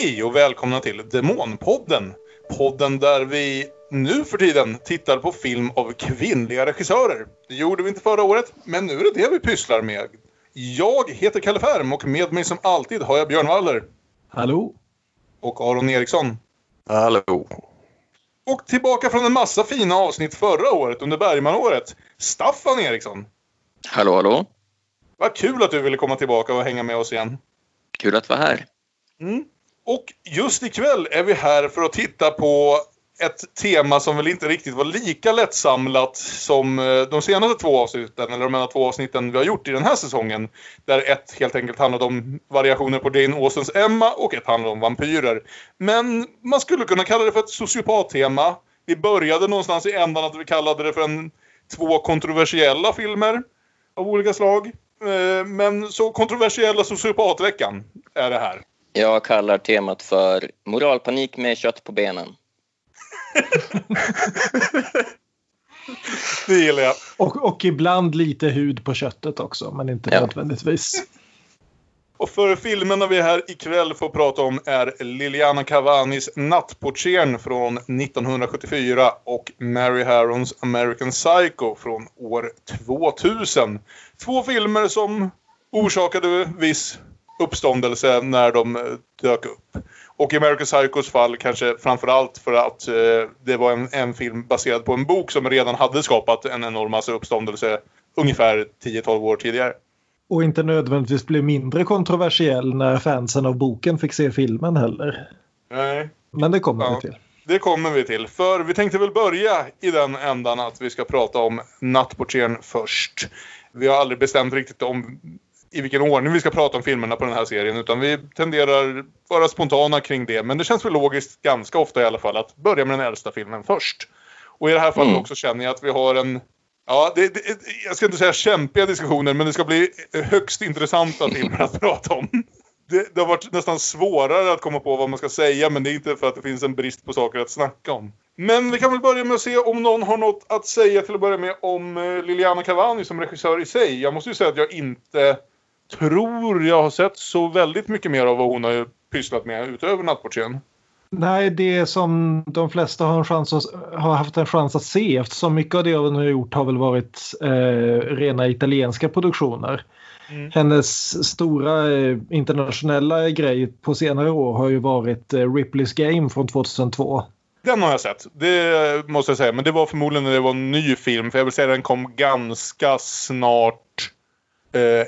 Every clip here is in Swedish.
Hej och välkomna till Demonpodden. Podden där vi nu för tiden tittar på film av kvinnliga regissörer. Det gjorde vi inte förra året, men nu är det det vi pysslar med. Jag heter Kalle Färm och med mig som alltid har jag Björn Waller. Hallå. Och Aron Eriksson. Hallå. Och tillbaka från en massa fina avsnitt förra året under Bergmanåret. Staffan Eriksson. Hallå, hallå. Vad kul att du ville komma tillbaka och hänga med oss igen. Kul att vara här. Mm. Och just ikväll är vi här för att titta på ett tema som väl inte riktigt var lika lättsamlat som eh, de senaste två avsnitten, eller de enda två avsnitten vi har gjort i den här säsongen. Där ett helt enkelt handlade om variationer på Jane Austens Emma och ett handlade om vampyrer. Men man skulle kunna kalla det för ett sociopattema. Vi började någonstans i ändan att vi kallade det för en, två kontroversiella filmer av olika slag. Eh, men så kontroversiella sociopatveckan är det här. Jag kallar temat för moralpanik med kött på benen. det gillar jag. Och, och ibland lite hud på köttet också, men inte ja. nödvändigtvis. Och för filmerna vi här ikväll får prata om är Liliana Cavanis Nattportieren från 1974 och Mary Harrons American Psycho från år 2000. Två filmer som orsakade viss uppståndelse när de dök upp. Och i American Psychos fall kanske framförallt för att eh, det var en, en, film baserad på en bok som redan hade skapat en enorm massa uppståndelse ungefär 10-12 år tidigare. Och inte nödvändigtvis blev mindre kontroversiell när fansen av boken fick se filmen heller. Nej. Men det kommer ja, vi till. Det kommer vi till. För vi tänkte väl börja i den ändan att vi ska prata om Nattportieren först. Vi har aldrig bestämt riktigt om i vilken ordning vi ska prata om filmerna på den här serien utan vi tenderar vara spontana kring det. Men det känns väl logiskt ganska ofta i alla fall att börja med den äldsta filmen först. Och i det här fallet mm. också känner jag att vi har en Ja, det, det, jag ska inte säga kämpiga diskussioner men det ska bli högst intressanta filmer att prata om. Det, det, har varit nästan svårare att komma på vad man ska säga men det är inte för att det finns en brist på saker att snacka om. Men vi kan väl börja med att se om någon har något att säga till att börja med om eh, Liliana Cavani som regissör i sig. Jag måste ju säga att jag inte tror jag har sett så väldigt mycket mer av vad hon har pysslat med utöver Nattportieren. Nej, det som de flesta har, en chans att, har haft en chans att se eftersom mycket av det hon har gjort har väl varit eh, rena italienska produktioner. Mm. Hennes stora eh, internationella grej på senare år har ju varit eh, Ripley's Game från 2002. Den har jag sett, det måste jag säga. Men det var förmodligen när det var en ny film. För jag vill säga att den kom ganska snart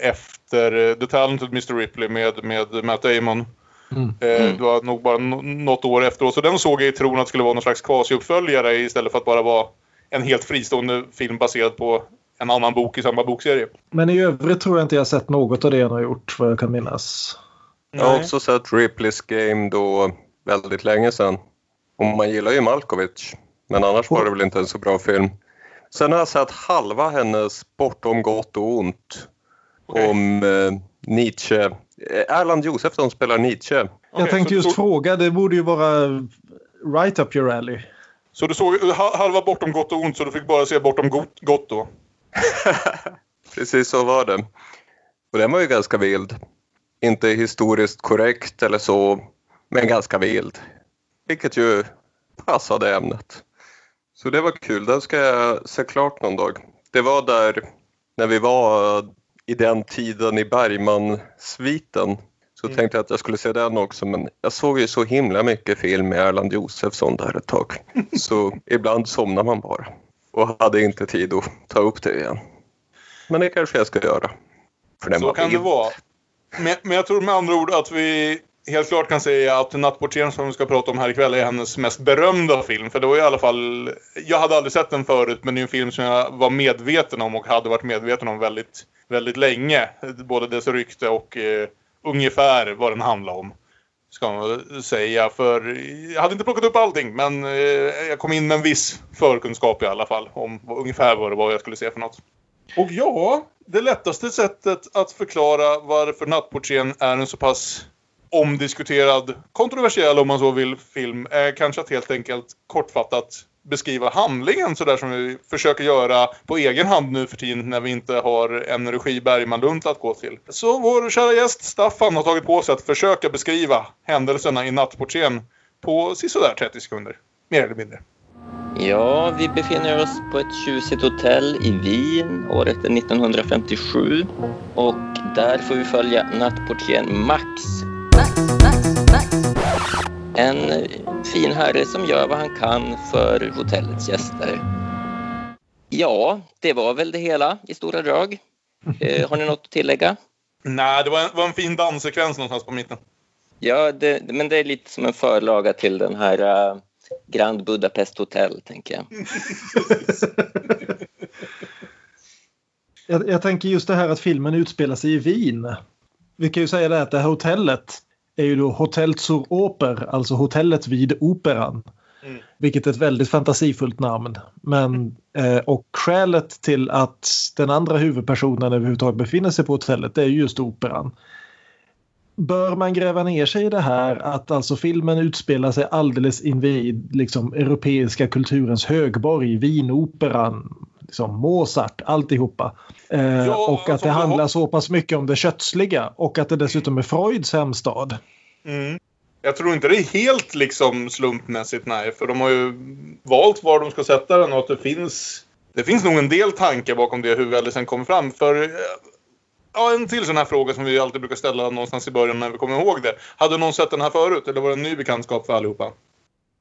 efter eh, The Talented Mr. Ripley med, med Matt Damon. Mm. Eh, mm. det var nog bara något år efteråt. Så den såg jag i tron att det skulle vara någon slags kvasi-uppföljare istället för att bara vara en helt fristående film baserad på en annan bok i samma bokserie. Men i övrigt tror jag inte jag sett något av det han har gjort vad jag kan minnas. Jag har också sett Ripley's Game då väldigt länge sedan. Och man gillar ju Malkovich. Men annars var det väl inte en så bra film. Sen har jag sett halva hennes Bortom gott och ont. Okay. Om eh, Nietzsche. Eh, Erland Josefsson spelar Nietzsche. Jag okay, tänkte just så... fråga, det borde ju vara right up your alley. Så du såg halva Bortom gott och ont så du fick bara se Bortom gott, gott då? Precis så var det. Och den var ju ganska vild. Inte historiskt korrekt eller så, men ganska vild. Vilket ju passade ämnet. Så det var kul, den ska jag se klart någon dag. Det var där när vi var i den tiden i Bergman-sviten så mm. tänkte jag att jag skulle se den också men jag såg ju så himla mycket film med Erland Josefsson där ett tag. Så ibland somnar man bara och hade inte tid att ta upp det igen. Men det kanske jag ska göra. Så kan det vara. Men, men jag tror med andra ord att vi helt klart kan säga att Nattportieren som vi ska prata om här ikväll är hennes mest berömda film. För det var i alla fall, jag hade aldrig sett den förut men det är en film som jag var medveten om och hade varit medveten om väldigt, väldigt länge. Både dess rykte och eh, ungefär vad den handlar om. Ska man säga. För jag hade inte plockat upp allting men eh, jag kom in med en viss förkunskap i alla fall. Om ungefär vad det var jag skulle se för något. Och ja, det lättaste sättet att förklara varför Nattportieren är en så pass omdiskuterad, kontroversiell om man så vill, film är kanske att helt enkelt kortfattat beskriva handlingen sådär som vi försöker göra på egen hand nu för tiden när vi inte har en regi Bergman Lund att gå till. Så vår kära gäst Staffan har tagit på sig att försöka beskriva händelserna i Nattportieren på sisådär 30 sekunder. Mer eller mindre. Ja, vi befinner oss på ett tjusigt hotell i Wien. Året är 1957 och där får vi följa nattportieren Max. En fin herre som gör vad han kan för hotellets gäster. Ja, det var väl det hela i stora drag. Eh, har ni något att tillägga? Nej, det var en, var en fin danssekvens någonstans på mitten. Ja, det, men det är lite som en förlaga till den här uh, Grand Budapest Hotel, tänker jag. jag. Jag tänker just det här att filmen utspelar sig i Wien. Vi kan ju säga det att det här hotellet är ju då Hotel zur Oper, alltså hotellet vid operan. Mm. Vilket är ett väldigt fantasifullt namn. Men, eh, och skälet till att den andra huvudpersonen överhuvudtaget befinner sig på hotellet det är just operan. Bör man gräva ner sig i det här att alltså filmen utspelar sig alldeles invid liksom, europeiska kulturens högborg, Wien-operan, liksom Mozart, alltihopa. Eh, ja, och att det handlar så pass mycket om det kötsliga och att det dessutom är Freuds hemstad. Mm. Jag tror inte det är helt liksom slumpmässigt, nej. För de har ju valt var de ska sätta den och att det finns... Det finns nog en del tankar bakom det hur väl det sen kommer fram. För eh, Ja, en till sån här fråga som vi alltid brukar ställa någonstans i början när vi kommer ihåg det. Hade någon sett den här förut eller var det en ny bekantskap för allihopa?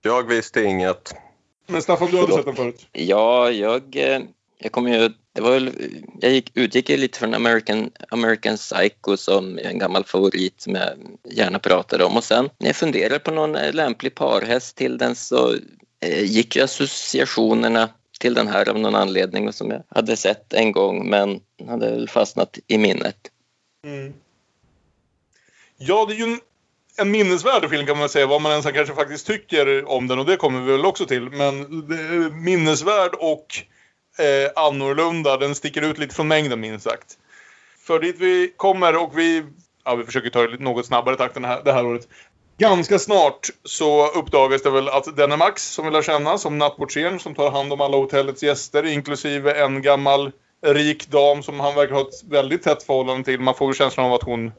Jag visste inget. Men Staffan, du hade sett den förut? Ja, jag, eh, jag kom ju... Det var väl, jag gick, utgick lite från American, American Psycho som är en gammal favorit som jag gärna pratade om. Och sen när jag funderade på någon eh, lämplig parhäst till den så eh, gick ju associationerna till den här av någon anledning som jag hade sett en gång men hade väl fastnat i minnet. Mm. Ja, det är ju en, en minnesvärd film kan man säga, vad man ens kanske faktiskt tycker om den och det kommer vi väl också till. Men minnesvärd och eh, annorlunda, den sticker ut lite från mängden minst sagt. För dit vi kommer och vi, ja vi försöker ta det något snabbare takt än det här, det här året. Ganska snart så uppdagas det väl att denne Max som vi lär känna som nattportieren som tar hand om alla hotellets gäster inklusive en gammal rik dam som han verkar ha ett väldigt tätt förhållande till. Man får ju känslan av att hon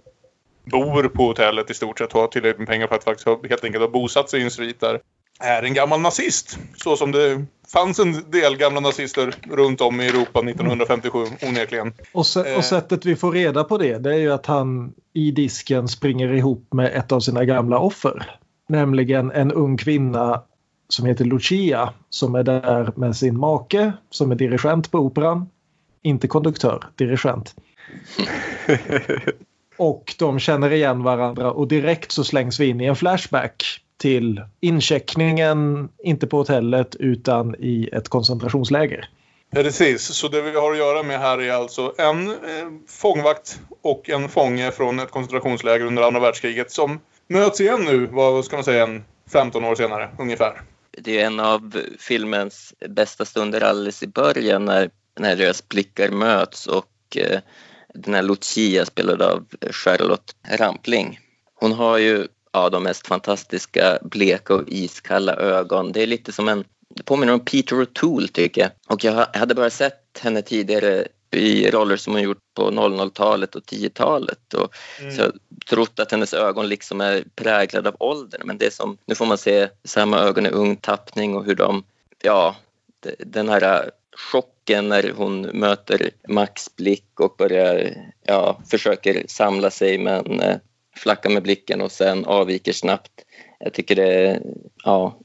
bor på hotellet i stort sett och har tillräckligt med pengar för att faktiskt helt enkelt ha bosatt sig i en svit där. Är en gammal nazist. Så som det fanns en del gamla nazister runt om i Europa 1957 onekligen. Och, se, och eh. sättet vi får reda på det, det är ju att han i disken springer ihop med ett av sina gamla offer. Nämligen en ung kvinna som heter Lucia som är där med sin make som är dirigent på operan. Inte konduktör, dirigent. och de känner igen varandra och direkt så slängs vi in i en flashback till incheckningen, inte på hotellet utan i ett koncentrationsläger. Precis, så det vi har att göra med här är alltså en eh, fångvakt och en fånge från ett koncentrationsläger under andra världskriget som möts igen nu, vad ska man säga, en 15 år senare ungefär. Det är en av filmens bästa stunder alldeles i början när, när deras blickar möts och eh, den här Lucia spelad av Charlotte Rampling. Hon har ju ja, de mest fantastiska bleka och iskalla ögon. Det är lite som en, det påminner om Peter O'Toole tycker jag. Och jag hade bara sett henne tidigare i roller som hon gjort på 00-talet och 10-talet. Och mm. Så jag trott att hennes ögon liksom är präglade av åldern. Men det som, nu får man se samma ögon i ung tappning och hur de, ja, den här chocken när hon möter Max blick och börjar, ja, försöker samla sig men flackar med blicken och sen avviker snabbt. Jag tycker det är ja,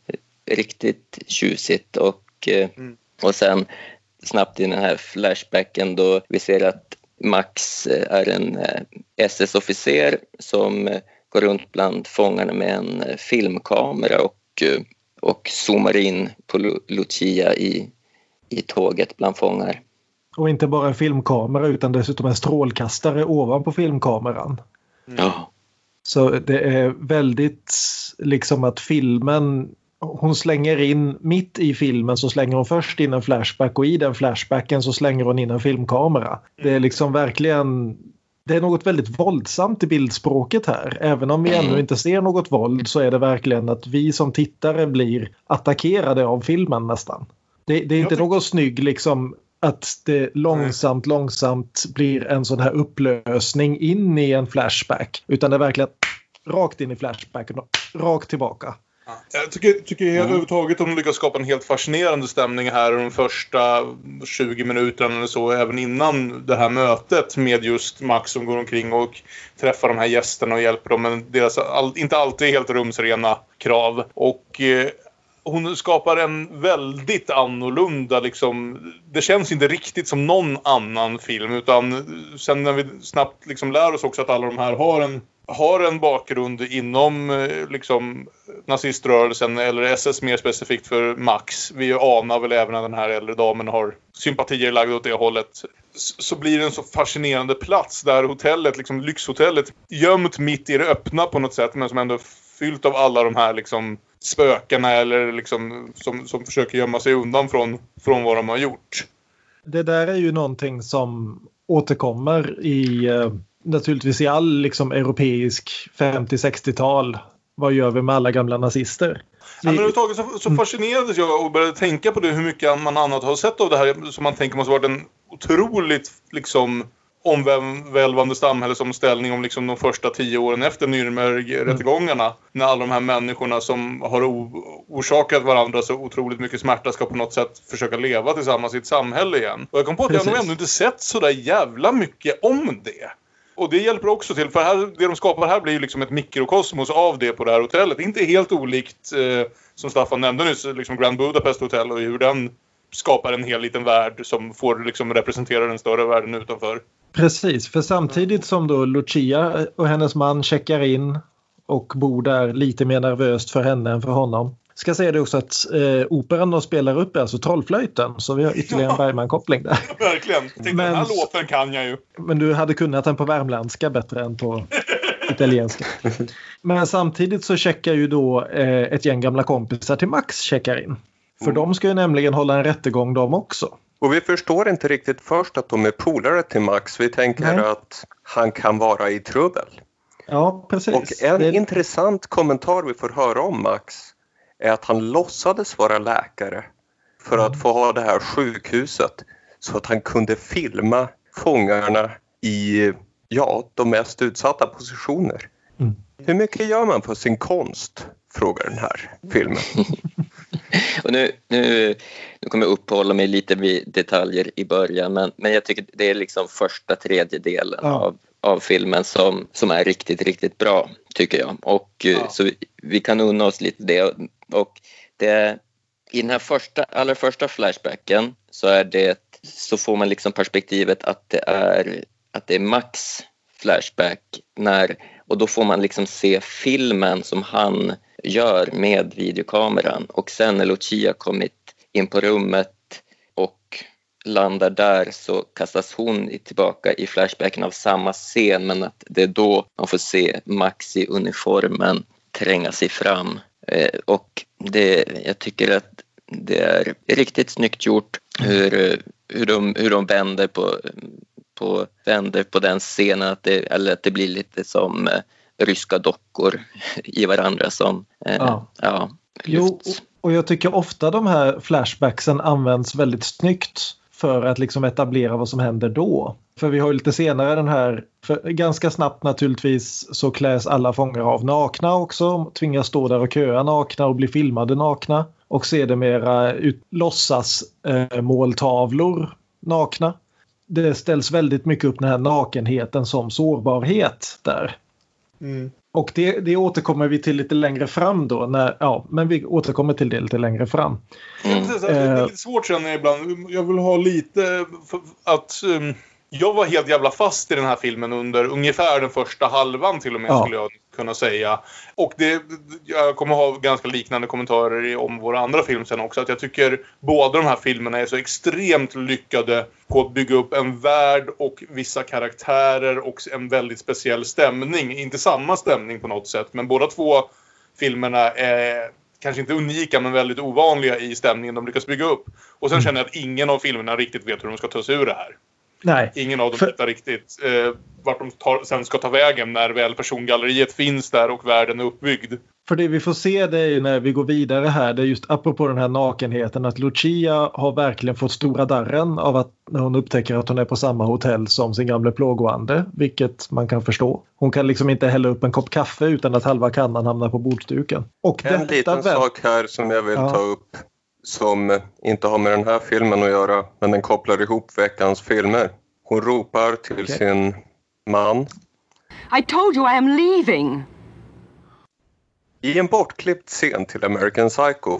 riktigt tjusigt och, eh, mm. och sen snabbt i den här flashbacken då vi ser att Max eh, är en eh, SS-officer som går runt bland fångarna med en filmkamera och, och zoomar in på Lucia i, i tåget bland fångar. Och inte bara en filmkamera utan dessutom en strålkastare ovanpå filmkameran. Mm. Ja. Så det är väldigt liksom att filmen hon slänger in, mitt i filmen så slänger hon först in en flashback och i den flashbacken så slänger hon in en filmkamera. Det är liksom verkligen det är något väldigt våldsamt i bildspråket här. Även om vi ännu Mm. inte ser något våld så är det verkligen att vi som tittare blir attackerade av filmen nästan. Det, det är inte någon snygg liksom att det långsamt, långsamt blir en sån här upplösning in i en flashback. Utan det är verkligen rakt in i flashbacken och rakt tillbaka. Jag tycker, tycker helt överhuvudtaget att de lyckas skapa en helt fascinerande stämning här de första 20 minuterna eller så, även innan det här mötet med just Max som går omkring och träffar de här gästerna och hjälper dem med deras all, inte alltid helt rumsrena krav. Och eh, hon skapar en väldigt annorlunda liksom, det känns inte riktigt som någon annan film utan sen när vi snabbt liksom lär oss också att alla de här har en har en bakgrund inom eh, liksom, naziströrelsen eller SS mer specifikt för Max. Vi anar väl även att den här äldre damen har sympatier lagda åt det hållet. S- Så blir det en så fascinerande plats där hotellet, liksom lyxhotellet, gömt mitt i det öppna på något sätt men som ändå är fyllt av alla de här liksom spökena eller liksom som, som försöker gömma sig undan från, från vad de har gjort. Det där är ju någonting som återkommer i eh, naturligtvis i all liksom europeisk 50-60-tal. Vad gör vi med alla gamla nazister? Ja, men överhuvudtaget så, så fascinerades jag och började tänka på det hur mycket man annat har sett av det här som man tänker måste varit en otroligt liksom omvälvande samhällsomställning om liksom de första tio åren efter Nürnberg-rättegångarna. När alla de här människorna som har orsakat varandra så otroligt mycket smärta ska på något sätt försöka leva tillsammans i ett samhälle igen. Och jag kom på att jag har nog Precis. ändå inte sett så där jävla mycket om det. Och det hjälper också till, för här, det de skapar här blir ju liksom ett mikrokosmos av det på det här hotellet. Inte helt olikt, eh, som Staffan nämnde nyss, liksom Grand Budapest Hotel och hur den skapar en hel liten värld som får liksom representera den större världen utanför. Precis, för samtidigt som då Lucia och hennes man checkar in och bor där lite mer nervöst för henne än för honom. Ska säga det också att eh, operan de spelar upp är alltså Trollflöjten så vi har ytterligare en Bergman-koppling där. Verkligen. Jag tänkte, Men- den här låten kan jag ju. Men du hade kunnat den på värmländska bättre än på italienska. Men samtidigt så checkar ju då eh, ett gäng gamla kompisar till Max checkar in. För de ska ju nämligen hålla en rättegång de också. Och vi förstår inte riktigt först att de är polare till Max. Vi tänker Nej. att han kan vara i trubbel. Ja, precis. Och en Det- intressant kommentar vi får höra om Max är att han låtsades vara läkare för att få ha det här sjukhuset så att han kunde filma fångarna i ja, de mest utsatta positioner. Mm. Hur mycket gör man för sin konst? Frågar den här filmen. Och nu, nu, nu kommer jag uppehålla mig lite vid detaljer i början men, men jag tycker det är liksom första tredjedelen Ja. av, av filmen som, som är riktigt, riktigt bra tycker jag. Och eh, Ja. så vi, vi kan unna oss lite det. Och det, I den här första, allra första flashbacken så, är det, så får man liksom perspektivet att det är, att det är Max flashback när, och då får man liksom se filmen som han gör med videokameran och sen när Lucia kommit in på rummet och landar där så kastas hon tillbaka i flashbacken av samma scen men att det är då man får se Max i uniformen tränga sig fram. Eh, och det, jag tycker att det är riktigt snyggt gjort hur, eh, hur, de, hur de vänder på, på, vänder på den scenen, att det, eller att det blir lite som eh, ryska dockor i varandra som eh, Ja. ja, Jo, och jag tycker ofta de här flashbacksen används väldigt snyggt för att liksom etablera vad som händer då. För vi har ju lite senare den här, ganska snabbt naturligtvis så kläs alla fångar av nakna också, tvingas stå där och köa nakna och bli filmade nakna. Och sedermera ut, låtsas eh, måltavlor nakna. Det ställs väldigt mycket upp den här nakenheten som sårbarhet där. Och det, det återkommer vi till lite längre fram då. När, ja, men vi återkommer till det lite längre fram. Jag måste säga så här, Det är lite svårt känner jag ibland. Jag vill ha lite att... um, jag var helt jävla fast i den här filmen under ungefär den första halvan till och med Ja. skulle jag kunna säga. Och det, jag kommer ha ganska liknande kommentarer om våra andra film sen också. Att jag tycker båda de här filmerna är så extremt lyckade på att bygga upp en värld och vissa karaktärer och en väldigt speciell stämning. Inte samma stämning på något sätt men båda två filmerna är kanske inte unika men väldigt ovanliga i stämningen de lyckas bygga upp. Och sen känner jag att ingen av filmerna riktigt vet hur de ska ta sig ur det här. Nej. Ingen av dem För- hittar riktigt eh, vart de tar, sen ska ta vägen när väl persongalleriet finns där och världen är uppbyggd. För det vi får se det är ju när vi går vidare här, det är just apropå den här nakenheten att Lucia har verkligen fått stora darren av att när hon upptäcker att hon är på samma hotell som sin gamla plågoande, vilket man kan förstå. Hon kan liksom inte hälla upp en kopp kaffe utan att halva kannan hamnar på bordsduken. Och En detta liten väl- sak här som jag vill Ja. ta upp som inte har med den här filmen att göra men den kopplar ihop veckans filmer. Hon ropar till Okej. sin man I told you I am leaving. I en bortklippt scen till American Psycho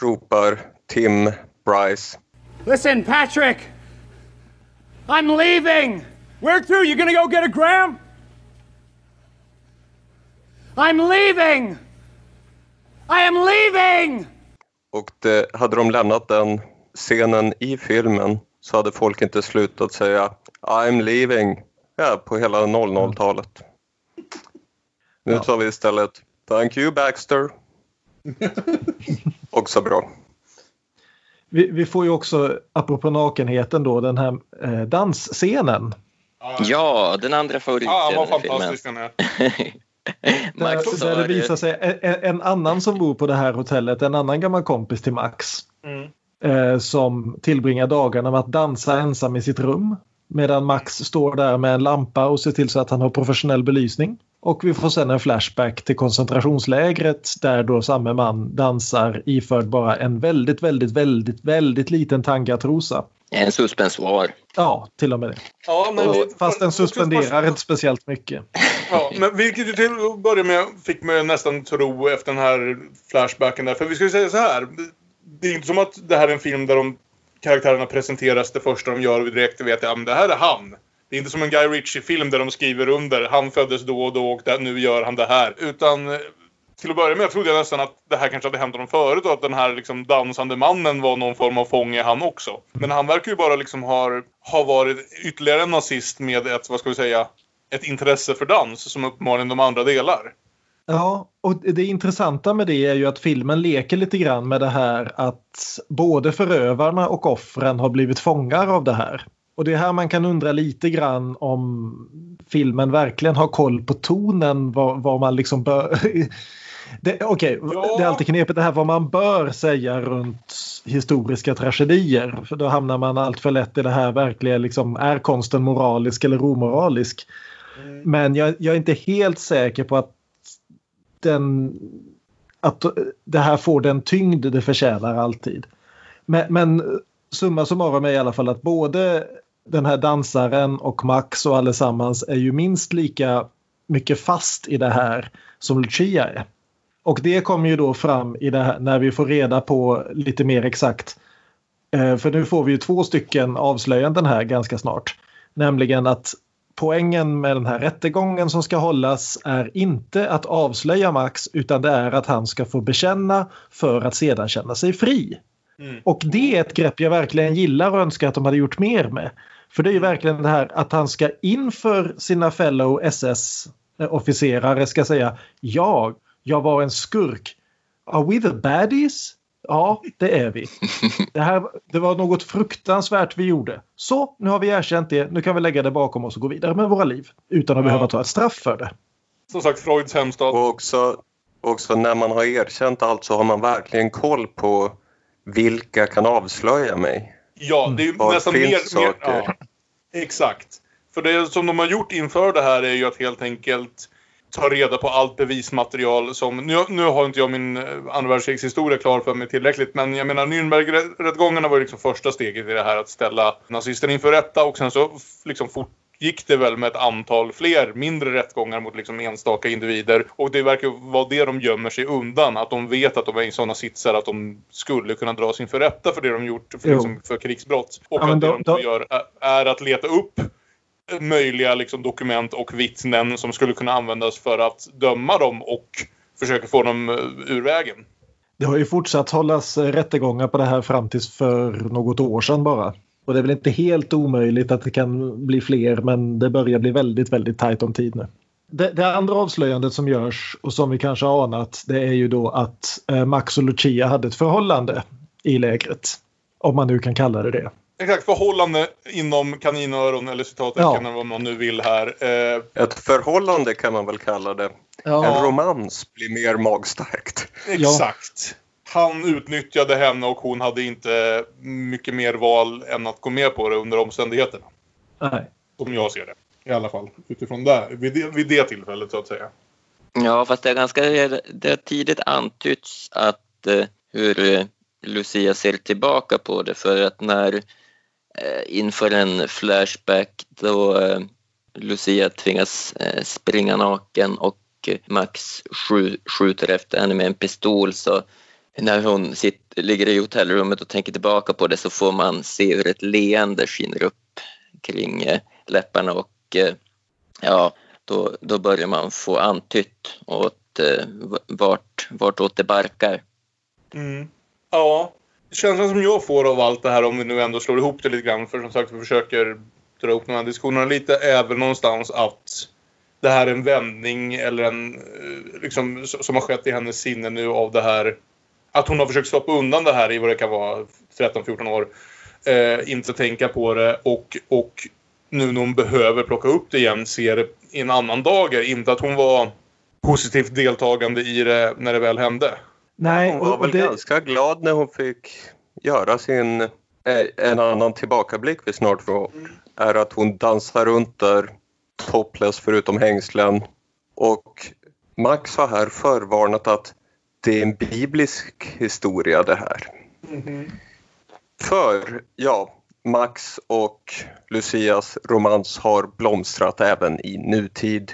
ropar Tim Bryce Listen, Patrick! I'm leaving! Where to? You gonna go get a gram? I'm leaving! I am leaving! Och det, hade de lämnat den scenen i filmen så hade folk inte slutat säga I'm leaving ja, på hela 00-talet. Nu tar vi istället Thank you Baxter. Också bra. vi, vi får ju också, apropå nakenheten då, den här eh, dansscenen. Ja, den andra Ja, favoritscenen var i filmen. Max Där, där det visar sig en, en, annan som bor på det här hotellet, en annan gammal kompis till Max. Eh, som tillbringar dagarna med att dansa ensam i sitt rum. Medan Max står där med en lampa och ser till så att han har professionell belysning. Och vi får sen en flashback till koncentrationslägret där då samme man dansar iförd bara en väldigt, väldigt, väldigt, väldigt liten tangatrosa. En suspensoar. Ja, till och med det. Ja, men Och, det- fast den suspenderar inte speciellt mycket. Ja, men vilket ju till att börja med fick mig nästan tro efter den här flashbacken där. För vi ska ju säga så här. Det är inte som att det här är en film där de karaktärerna presenteras det första de gör och vi direkt vet att det här är han. Det är inte som en Guy Ritchie-film där de skriver under han föddes då och då och där, nu gör han det här. Utan eh, till att börja med trodde jag nästan att det här kanske hade hänt honom förut och att den här liksom dansande mannen var någon form av fånge han också. Men han verkar ju bara liksom ha, ha varit ytterligare en nazist med ett, vad ska vi säga, ett intresse för dans som uppenbarligen de andra delar. Ja, och det intressanta med det är ju att filmen leker lite grann med det här att både förövarna och offren har blivit fångar av det här. Och det är här man kan undra lite grann om filmen verkligen har koll på tonen, vad, vad man liksom bör... Okej, Ja. det är alltid knepigt det här vad man bör säga runt historiska tragedier. För då hamnar man allt för lätt i det här verkliga, liksom, är konsten moralisk eller omoralisk? Men jag, jag är inte helt säker på att den, att det här får den tyngd det förtjänar alltid. Men, men summa summarum är i alla fall att både den här dansaren och Max och allesammans är ju minst lika mycket fast i det här som Lucia är. Och det kommer ju då fram i det här, när vi får reda på lite mer exakt. Eh, för nu får vi ju två stycken avslöjanden här ganska snart. Nämligen att poängen med den här rättegången som ska hållas är inte att avslöja Max utan det är att han ska få bekänna för att sedan känna sig fri. Och det är ett grepp jag verkligen gillar och önskar att de hade gjort mer med. För det är ju verkligen det här att han ska inför sina fellow SS-officerare ska säga jag, jag var en skurk. Are we the baddies? Ja, det är vi. Det, här, det var något fruktansvärt vi gjorde. Så, nu har vi erkänt det. Nu kan vi lägga det bakom oss och gå vidare med våra liv. Utan att Ja. behöva ta ett straff för det. Som sagt, Freuds hemstad. Och också, också när man har erkänt allt så har man verkligen koll på vilka kan avslöja mig. Ja, det är Var nästan finns mer... mer saker? ja, exakt. För det som de har gjort inför det här är ju att helt enkelt ta reda på allt bevismaterial som... Nu, nu har inte jag min eh, andra världskrigshistoria klar för mig tillräckligt men jag menar Nürnbergrättegångarna var ju liksom första steget i det här att ställa nazisterna inför rätta och sen så liksom fortgick det väl med ett antal fler mindre rättgångar mot liksom enstaka individer och det verkar vara det de gömmer sig undan att de vet att de är i sådana sitsar att de skulle kunna dras inför rätta för det de gjort för, liksom, för krigsbrott och Ja, att det då- de då gör är, är att leta upp möjliga liksom, dokument och vittnen som skulle kunna användas för att döma dem och försöka få dem eh, ur vägen. Det har ju fortsatt hållas eh, rättegångar på det här fram tills för något år sedan bara. Och det är väl inte helt omöjligt att det kan bli fler men det börjar bli väldigt, väldigt tajt om tid nu. Det, det andra avslöjandet som görs och som vi kanske har anat det är ju då att eh, Max och Lucia hade ett förhållande i lägret. Om man nu kan kalla det det. Exakt, förhållande inom kaninöron eller citattecken Ja. eller vad man nu vill här. Eh, Ett förhållande kan man väl kalla det. Ja. En romans blir mer magstarkt. exakt. Han utnyttjade henne och hon hade inte mycket mer val än att gå med på det under omständigheterna. Nej. Som jag ser det. I alla fall utifrån det, vid det, vid det tillfället så att säga. Ja, fast det är ganska det har tidigt antytts att eh, hur eh, Lucia ser tillbaka på det för att när eh, inför en flashback då eh, Lucia tvingas eh, springa naken och eh, Max skju, skjuter efter henne med en pistol så när hon sitter, ligger i hotellrummet och tänker tillbaka på det så får man se hur ett leende skiner upp kring eh, läpparna och eh, ja, då, då börjar man få antytt åt eh, vart, vartåt det barkar. Mm. Ja, känslan som jag får av allt det här om vi nu ändå slår ihop det lite grann. För som sagt vi försöker dra upp de här diskussionerna lite. Är väl någonstans att det här är en vändning eller en liksom som har skett i hennes sinne nu av det här. Att hon har försökt stoppa undan det här i vad det kan vara 13-14 år. Eh, inte tänka på det och, och nu när hon behöver plocka upp det igen ser det i en annan dager. Inte att hon var positivt deltagande i det när det väl hände. Nej, Hon var väl det, ganska glad när hon fick göra sin... eh, En annan tillbakablick vi snart får är att hon dansar runt där topless förutom hängslen. Och Max har här förvarnat att det är en biblisk historia det här. För, ja, Max och Lucias romans har blomstrat även i nutid.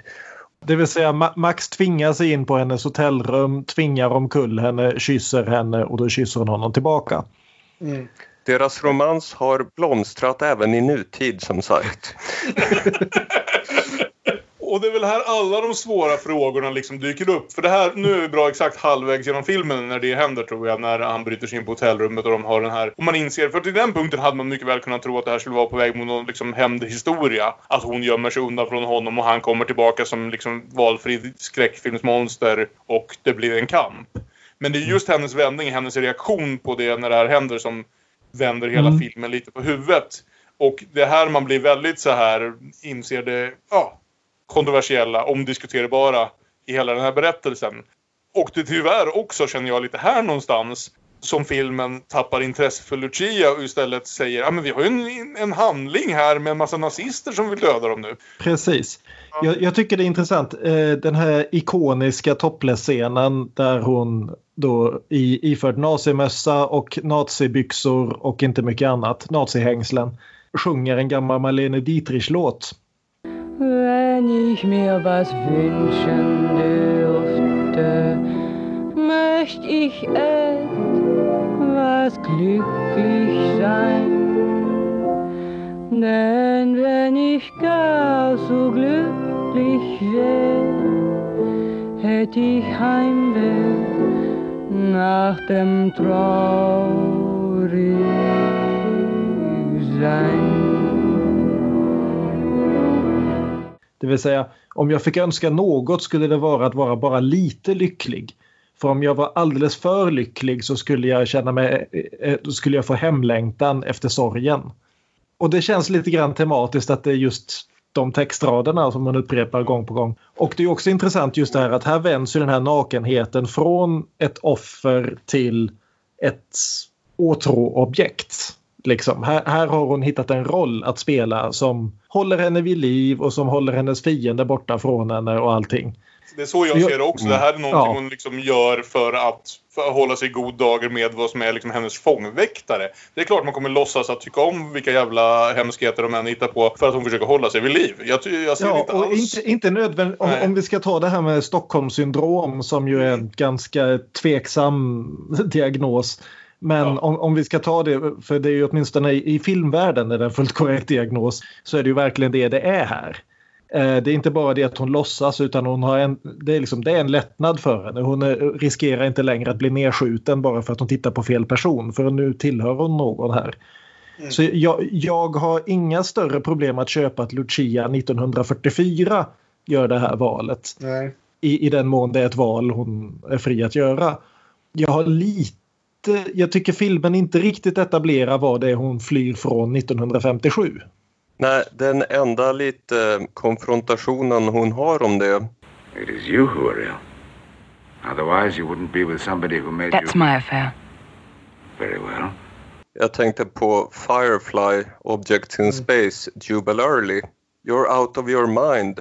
det vill säga Ma- Max tvingar sig in på hennes hotellrum, tvingar omkull henne, kysser henne och då kysser hon honom tillbaka. Deras romans har blomstrat även i nutid som sagt. Och det är väl här alla de svåra frågorna liksom dyker upp. För det här, nu är vi bra exakt halvvägs genom filmen när det händer tror jag. När han bryter sig in på hotellrummet och de har den här. Och man inser, för till den punkten hade man mycket väl kunnat tro att det här skulle vara på väg mot någon liksom hämndhistoria. Att hon gömmer sig undan från honom och han kommer tillbaka som liksom valfri skräckfilmsmonster. Och det blir en kamp. Men det är just hennes vändning, hennes reaktion på det när det här händer som vänder hela Mm. filmen lite på huvudet. Och det är här man blir väldigt så här, inser det, ja, kontroversiella, omdiskuterbara i hela den här berättelsen. Och det tyvärr också känner jag lite här någonstans som filmen tappar intresse för Lucia och istället säger ja men vi har ju en, en handling här med en massa nazister som vill döda dem nu. Precis. Jag, jag tycker det är intressant. Eh, den här ikoniska topless-scenen där hon då i, iförd nazimössa och nazibyxor och inte mycket annat, nazihängslen, sjunger en gammal Marlene Dietrich-låt. Wenn ich mir was wünschen dürfte, möcht ich etwas glücklich sein. Denn wenn ich gar so glücklich wär, hätt ich Heimweh nach dem Traurigsein. Det vill säga, om jag fick önska något skulle det vara att vara bara lite lycklig. För om jag var alldeles för lycklig så skulle jag känna mig, eh, eh, då skulle jag få hemlängtan efter sorgen. Och det känns lite grann tematiskt att det är just de textraderna som man upprepar gång på gång. Och det är också intressant just det här att här vänds ju den här nakenheten från ett offer till ett åtråobjekt. Liksom. Här, här har hon hittat en roll att spela som håller henne vid liv och som håller hennes fiender borta från henne och allting. Det är så jag ser det också. Det här är någonting Ja. hon liksom gör för att, för att hålla sig i god dager med vad som är liksom hennes fångväktare. Det är klart man kommer låtsas att tycka om vilka jävla hemskheter de än hittar på för att hon försöker hålla sig vid liv. Jag, jag ser Ja, inte alls... inte, inte nödvändigt. Om, om vi ska ta det här med Stockholmssyndrom som ju är en ganska tveksam diagnos. Men Ja. om, om vi ska ta det, för det är ju åtminstone i, i filmvärlden är det en fullt korrekt diagnos, så är det ju verkligen det det är här. Eh, Det är inte bara det att hon låtsas utan hon har en, det, är liksom, det är en lättnad för henne. Hon är, riskerar inte längre att bli nedskjuten bara för att hon tittar på fel person. För nu tillhör hon någon här. Så jag, jag har inga större problem att köpa att Lucia 1944 gör det här valet. Nej. I, I den mån det är ett val hon är fri att göra. Jag har lite jag tycker filmen inte riktigt etablerar vad det är hon flyr från 1957. Nej, den enda lite konfrontationen hon har om det It is you who are ill. Otherwise, you wouldn't be with somebody who made That's you... my affair. Very well. Jag tänkte på Firefly, Objects in Space, Jubal Early. You're out of your mind.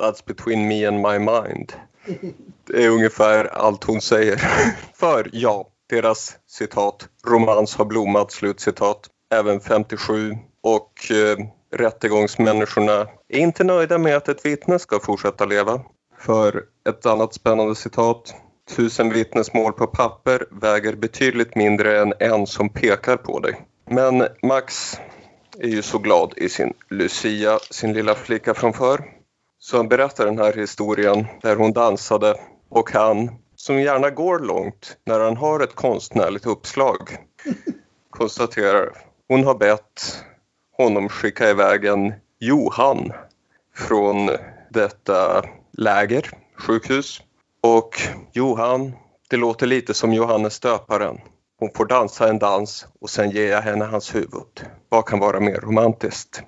That's between me and my mind. Det är ungefär allt hon säger. För ja, deras citat, romans har blommat, slutcitat, även 57. Och eh, rättegångsmänniskorna är inte nöjda med att ett vittne ska fortsätta leva. För ett annat spännande citat. Tusen vittnesmål på papper väger betydligt mindre än en som pekar på dig. Men Max är ju så glad i sin Lucia, sin lilla flicka från förr. Så han berättar den här historien där hon dansade och han, som gärna går långt när han har ett konstnärligt uppslag, konstaterar hon har bett honom skicka iväg en Johan från detta läger, sjukhus. Och Johan, det låter lite som Johannes döparen. Hon får dansa en dans och sen ger jag henne hans huvud. Vad kan vara mer romantiskt?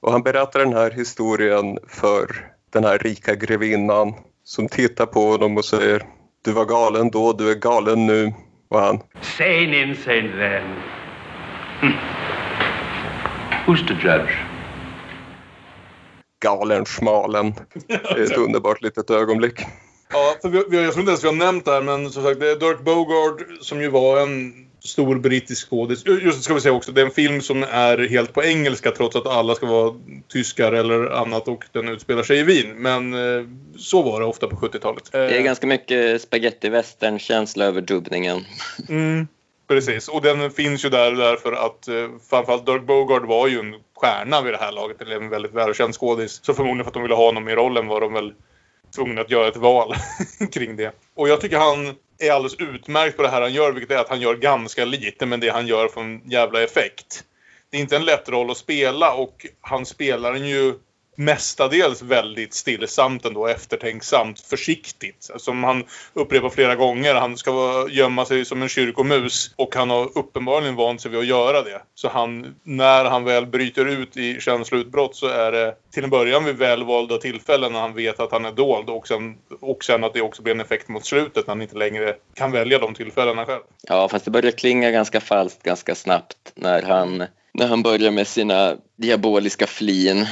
Och han berättar den här historien för den här rika grevinnan som tittar på honom och säger Du var galen då, du är galen nu. Och han Sane, insane then. Hmm. Who's to judge? galen smalen. Det är ett underbart litet ögonblick. Ja, för vi, jag tror inte ens vi har nämnt det här, men som sagt, det är Dirk Bogard som ju var en stor brittisk skådis. Just det ska vi säga också, det är en film som är helt på engelska trots att alla ska vara tyskar eller annat och den utspelar sig i Wien. Men eh, så var det ofta på 70-talet. Det är Eh, ganska mycket spaghetti western-känsla över dubbningen. Mm, precis, och den finns ju där därför att eh, framförallt Dirk Bogard var ju en stjärna vid det här laget. Eller en väldigt välkänd skådis. Så förmodligen för att de ville ha honom i rollen var de väl tvungna att göra ett val kring det. Och jag tycker han är alldeles utmärkt på det här han gör, vilket är att han gör ganska lite, men det han gör får en jävla effekt. Det är inte en lätt roll att spela och han spelar den ju mestadels väldigt stillsamt ändå, eftertänksamt, försiktigt. Som han upprepar flera gånger, han ska gömma sig som en kyrkomus och han har uppenbarligen vant sig vid att göra det. Så han, när han väl bryter ut i känsloutbrott så är det till en början vid välvalda tillfällen när han vet att han är dold och sen, och sen att det också blir en effekt mot slutet när han inte längre kan välja de tillfällena själv. Ja, fast det börjar klinga ganska falskt ganska snabbt när han, när han börjar med sina diaboliska flin.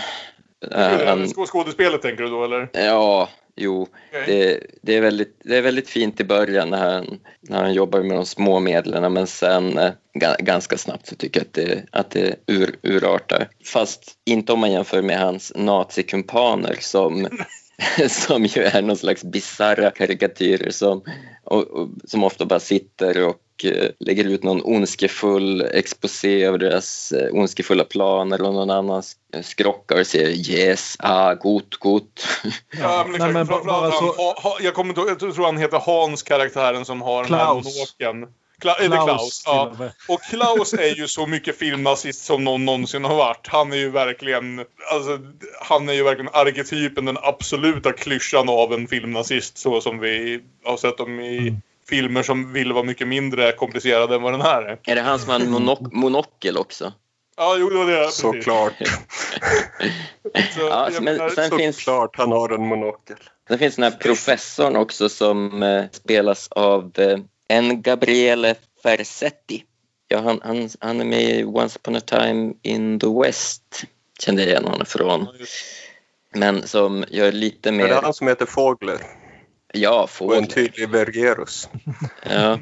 Skå- Skådespelet tänker du då eller? ja, jo. Okej. Det, det, är väldigt, det är väldigt fint i början när han, när han jobbar med de små medlen men sen eh, ga, ganska snabbt så tycker jag att det, att det ur, urartar. Fast inte om man jämför med hans nazikumpaner som, som ju är någon slags bisarra karikatyrer som, och, och, som ofta bara sitter och eh, lägger ut någon ondskefull exposé över deras eh, ondskefulla planer och någon annan sk- skrockar och säger yes, ah, gott, gott. Ja, men Nej, men bara så- jag, kommer inte, jag tror han heter Hans, karaktären som har den här Klaus. monokeln. Kla, eller Klaus. Ja. och. Och Klaus är ju så mycket filmnazist som någon någonsin har varit. Han är ju verkligen, alltså, han är ju verkligen arketypen, den absoluta klyschan av en filmnazist så som vi har sett dem i Mm. Filmer som vill vara mycket mindre komplicerade än vad den här är. Är det han som har monok- monokel också? Ja, jo, det var det. Såklart, Så, Ja, men menar, sen finns, såklart han har en monokel. sen finns den här professorn också som eh, spelas av eh, en Gabriele Fersetti. Ja, han, han, han är med i Once upon a time in the West. Kände jag igen honom från. Men som gör lite Är det mer... han som heter Fågler Ja, och fågel. en tydlig Vergerus? Ja,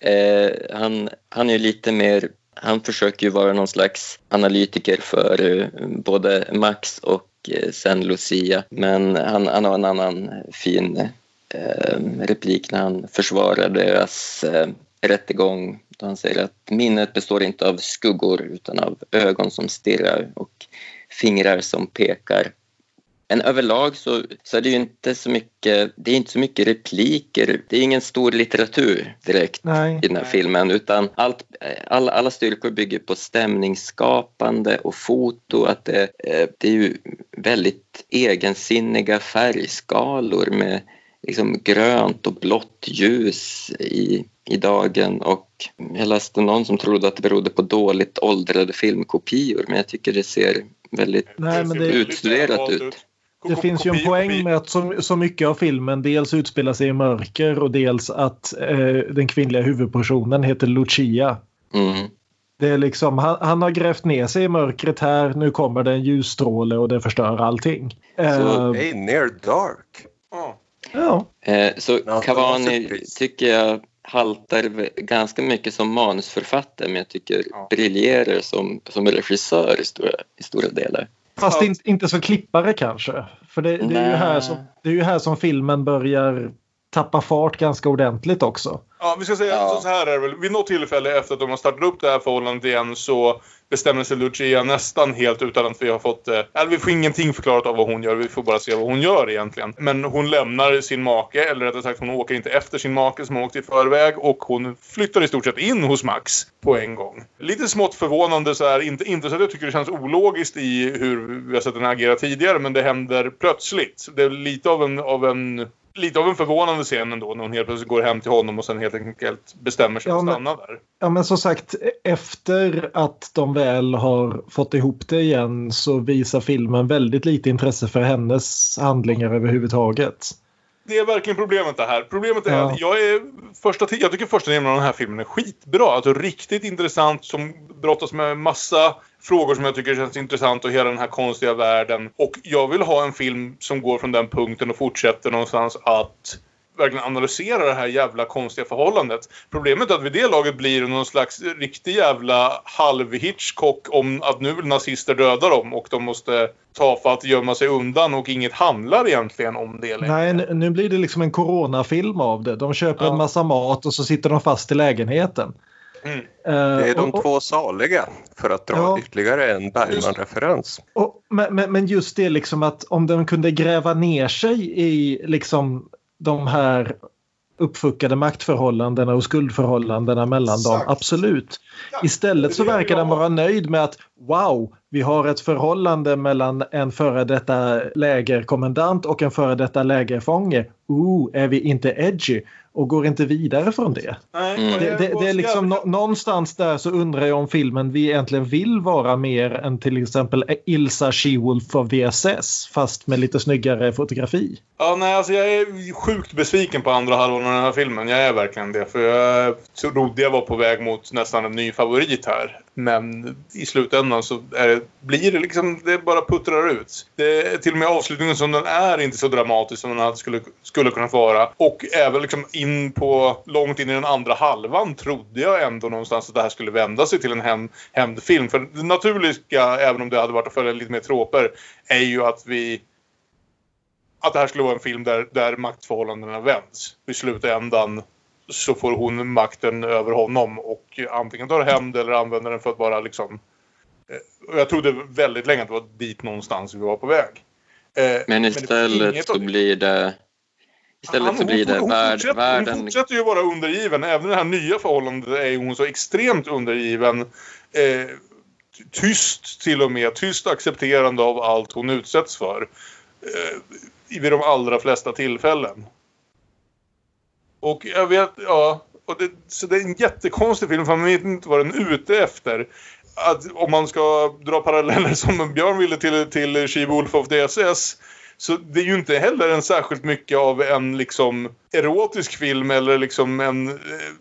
eh, han, han är lite mer, han försöker ju vara någon slags analytiker för eh, både Max och eh, sen Lucia. Men han, han har en annan fin eh, replik när han försvarar deras eh, rättegång. Då han säger att minnet består inte av skuggor utan av ögon som stirrar och fingrar som pekar. Men överlag så, så är det ju inte så mycket, det är inte så mycket repliker. Det är ingen stor litteratur direkt Nej. i den här filmen utan allt, alla, alla styrkor bygger på stämningsskapande och foto. Att det, eh, det är ju väldigt egensinniga färgskalor med liksom grönt och blått ljus i, i dagen och jag läste någon som trodde att det berodde på dåligt åldrade filmkopior men jag tycker det ser väldigt Nej, utstuderat ut. Det finns ju en poäng med att så, så mycket av filmen dels utspelar sig i mörker och dels att eh, den kvinnliga huvudpersonen heter Lucia. Mm. Det är liksom, han, han har grävt ner sig i mörkret här, nu kommer det en ljusstråle och det förstör allting. Eh, Hey, near dark. Ja. ja. Eh, så Cavani tycker jag haltar ganska mycket som manusförfattare men jag tycker Ja. briljerar som, som regissör i stora, i stora delar. Fast in, inte som klippare kanske. För det, det, är ju här som, det är ju här som filmen börjar tappa fart ganska ordentligt också. Ja, vi ska säga Ja. så- här är det väl. Vid något tillfälle efter att de har startat upp det här förhållandet igen så bestämmer sig Lucia nästan helt utan att vi har fått... Eh, eller vi får ingenting förklarat av vad hon gör. Vi får bara se vad hon gör egentligen. Men hon lämnar sin make, eller rättare sagt hon åker inte efter sin make som har åkt i förväg och hon flyttar i stort sett in hos Max på en gång. Lite smått förvånande så här. Inte, inte så att jag tycker det känns ologiskt i hur vi har sett den agera tidigare men det händer plötsligt. Det är lite av en, av en lite av en förvånande scen ändå när hon helt plötsligt går hem till honom och sen helt enkelt bestämmer sig Ja, för att stanna där. Ja men som sagt efter att de väl har fått ihop det igen så visar filmen väldigt lite intresse för hennes handlingar överhuvudtaget. Det är verkligen problemet det här. Problemet är Ja. att jag är första jag tycker första delen av den här filmen är skitbra. Alltså riktigt intressant som brottas med massa frågor som jag tycker känns intressant och hela den här konstiga världen. Och jag vill ha en film som går från den punkten och fortsätter någonstans att verkligen analysera det här jävla konstiga förhållandet. Problemet är att vid det laget blir det någon slags riktig jävla halv-Hitchcock om att nu vill nazister döda dem och de måste ta för att gömma sig undan och inget handlar egentligen om det längre. Nej, nu- blir det liksom en coronafilm av det. De köper Ja. en massa mat och så sitter de fast i lägenheten. Mm. Eh, Det är de och- och- två saliga för att dra Ja. ytterligare en Bergman-referens. Men, men, men just det liksom att om den kunde gräva ner sig i liksom de här uppfuckade maktförhållandena och skuldförhållandena mellan dem, Exakt. absolut. Istället så verkar den vara nöjd med att wow, vi har ett förhållande mellan en före detta lägerkommendant och en före detta lägerfånge. Ooh, är vi inte edgy? Och går inte vidare från det. Nej, Mm. Det, det, det är liksom nå- någonstans där så undrar jag om filmen vi egentligen vill vara mer än till exempel Ilsa She-Wolf av VSS fast med lite snyggare fotografi. Ja, nej, alltså jag är sjukt besviken på andra halvan av den här filmen. Jag är verkligen det. För jag trodde jag var på väg mot nästan en ny favorit här. Men i slutändan så är det, blir det liksom, det bara puttrar ut. Det till och med avslutningen som den är inte så dramatisk som den hade skulle, skulle kunnat vara. Och även liksom in på, långt in i den andra halvan trodde jag ändå någonstans att det här skulle vända sig till en häm- hämndfilm. För det naturliga, även om det hade varit att följa lite mer tråper, är ju att vi att det här skulle vara en film där, där maktförhållandena vänds. I slutändan så får hon makten över honom och antingen tar hämnd eller använder den för att bara liksom... eh, och Jag trodde väldigt länge att det var dit någonstans vi var på väg. Eh, Men istället inget så blir det Istället Han- så blir hon- det hon värld, fortsätter- världen Hon fortsätter ju vara undergiven. Även i det här nya förhållandet är hon så extremt undergiven. Eh, tyst till och med. Tyst accepterande av allt hon utsätts för. Eh, vid de allra flesta tillfällen. Och jag vet, ja. Det, så det är en jättekonstig film för man vet inte vad den är ute efter. Att, om man ska dra paralleller som Björn ville till, till She-Wolf of DSS så det är ju inte heller en särskilt mycket av en liksom erotisk film eller liksom en... Eh,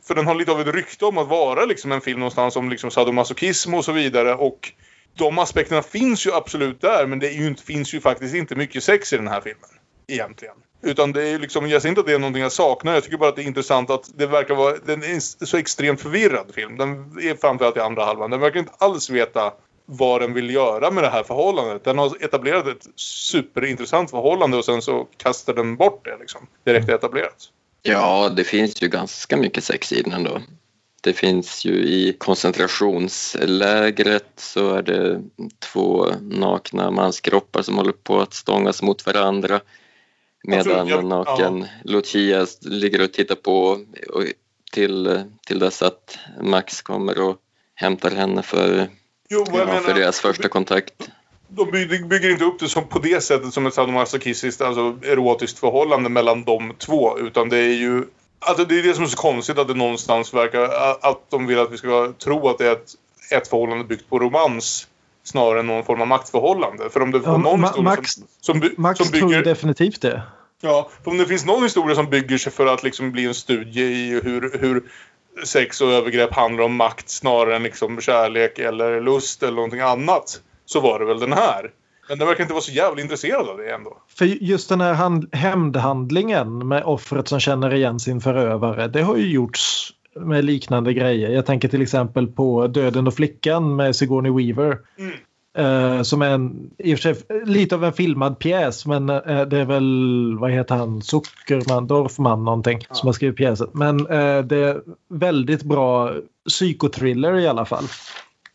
för den har lite av ett rykte om att vara liksom en film någonstans om liksom sadomasochism och så vidare och de aspekterna finns ju absolut där men det ju inte, finns ju faktiskt inte mycket sex i den här filmen. Egentligen. Utan det är ju liksom, jag säger inte att det är någonting jag saknar, jag tycker bara att det är intressant att det verkar vara, den är en så extremt förvirrad film. Den är framförallt i andra halvan. Den verkar inte alls veta vad den vill göra med det här förhållandet. Den har etablerat ett superintressant förhållande och sen så kastar den bort det liksom. Direkt etablerat. Ja, det finns ju ganska mycket sex i den ändå. Det finns ju i koncentrationslägret så är det två nakna manskroppar som håller på att stångas mot varandra. Medan Absolut, jag- naken Lucia ligger och tittar på och till, till dess att Max kommer och hämtar henne för, Jo, vad jag ja, för menar, deras första kontakt. de bygger, bygger inte upp det som på det sättet som ett sadomasochistiskt, alltså erotiskt förhållande mellan de två. Utan det är ju Alltså det är det som är så konstigt att det någonstans verkar att de vill att vi ska tro att det är ett, ett förhållande byggt på romans snarare än någon form av maktförhållande. För om det Ja, någon Ma- historia Max, som, som, by- Max som tror bygger... definitivt det. Ja, för om det finns någon historia som bygger sig för att liksom bli en studie i hur, hur sex och övergrepp handlar om makt snarare än liksom kärlek eller lust eller någonting annat. Så var det väl den här. Men den verkar inte vara så jävla intresserad av det ändå. För just den här hand, hämndhandlingen med offret som känner igen sin förövare, det har ju gjorts med liknande grejer. Jag tänker till exempel på Döden och flickan med Sigourney Weaver. Mm. Eh, som är en, i och för sig lite av en filmad pjäs men eh, det är väl, vad heter han, Zuckerman, Dorfman någonting som har skrivit pjäsen. Men eh, det är väldigt bra psykothriller i alla fall.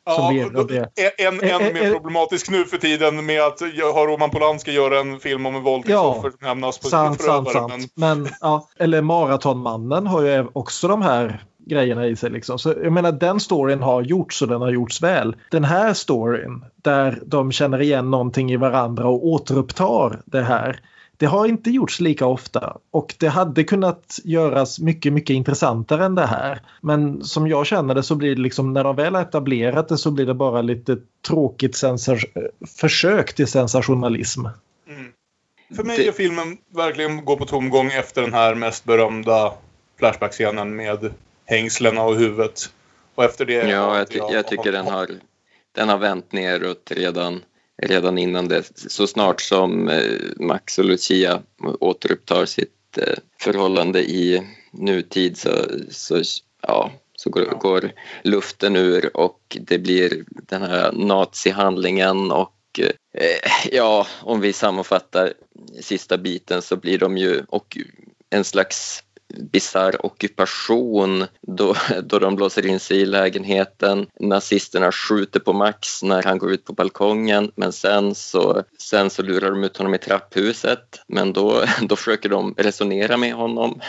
Ja, en, en Eh, mer problematisk nu för tiden med att ha Roman Polanski göra en film om en våldtäktsoffer som hämnas på Sant, sin sant, förövare. sant. Men, ja, eller Maratonmannen har ju också de här grejerna i sig. Liksom. Så jag menar den storyn har gjorts och den har gjorts väl. Den här storyn där de känner igen någonting i varandra och återupptar det här. Det har inte gjorts lika ofta och det hade kunnat göras mycket, mycket intressantare än det här. Men som jag känner det så blir det liksom när de väl har etablerat det så blir det bara lite tråkigt sensar- försök till sensationalism. För mig är filmen verkligen går på tomgång efter den här mest berömda Flashback-scenen med hängslena och huvudet. Och efter det... Ja, jag, ty jag tycker den har, den har vänt neråt redan, redan innan det. Så snart som eh, Max och Lucia återupptar sitt eh, förhållande i nutid så, så, ja, så går, går luften ur och det blir den här nazihandlingen och eh, ja, om vi sammanfattar sista biten så blir de ju och en slags bisarr ockupation då, då de blåser in sig i lägenheten. Nazisterna skjuter på Max när han går ut på balkongen men sen så, sen så lurar de ut honom i trapphuset men då, då försöker de resonera med honom.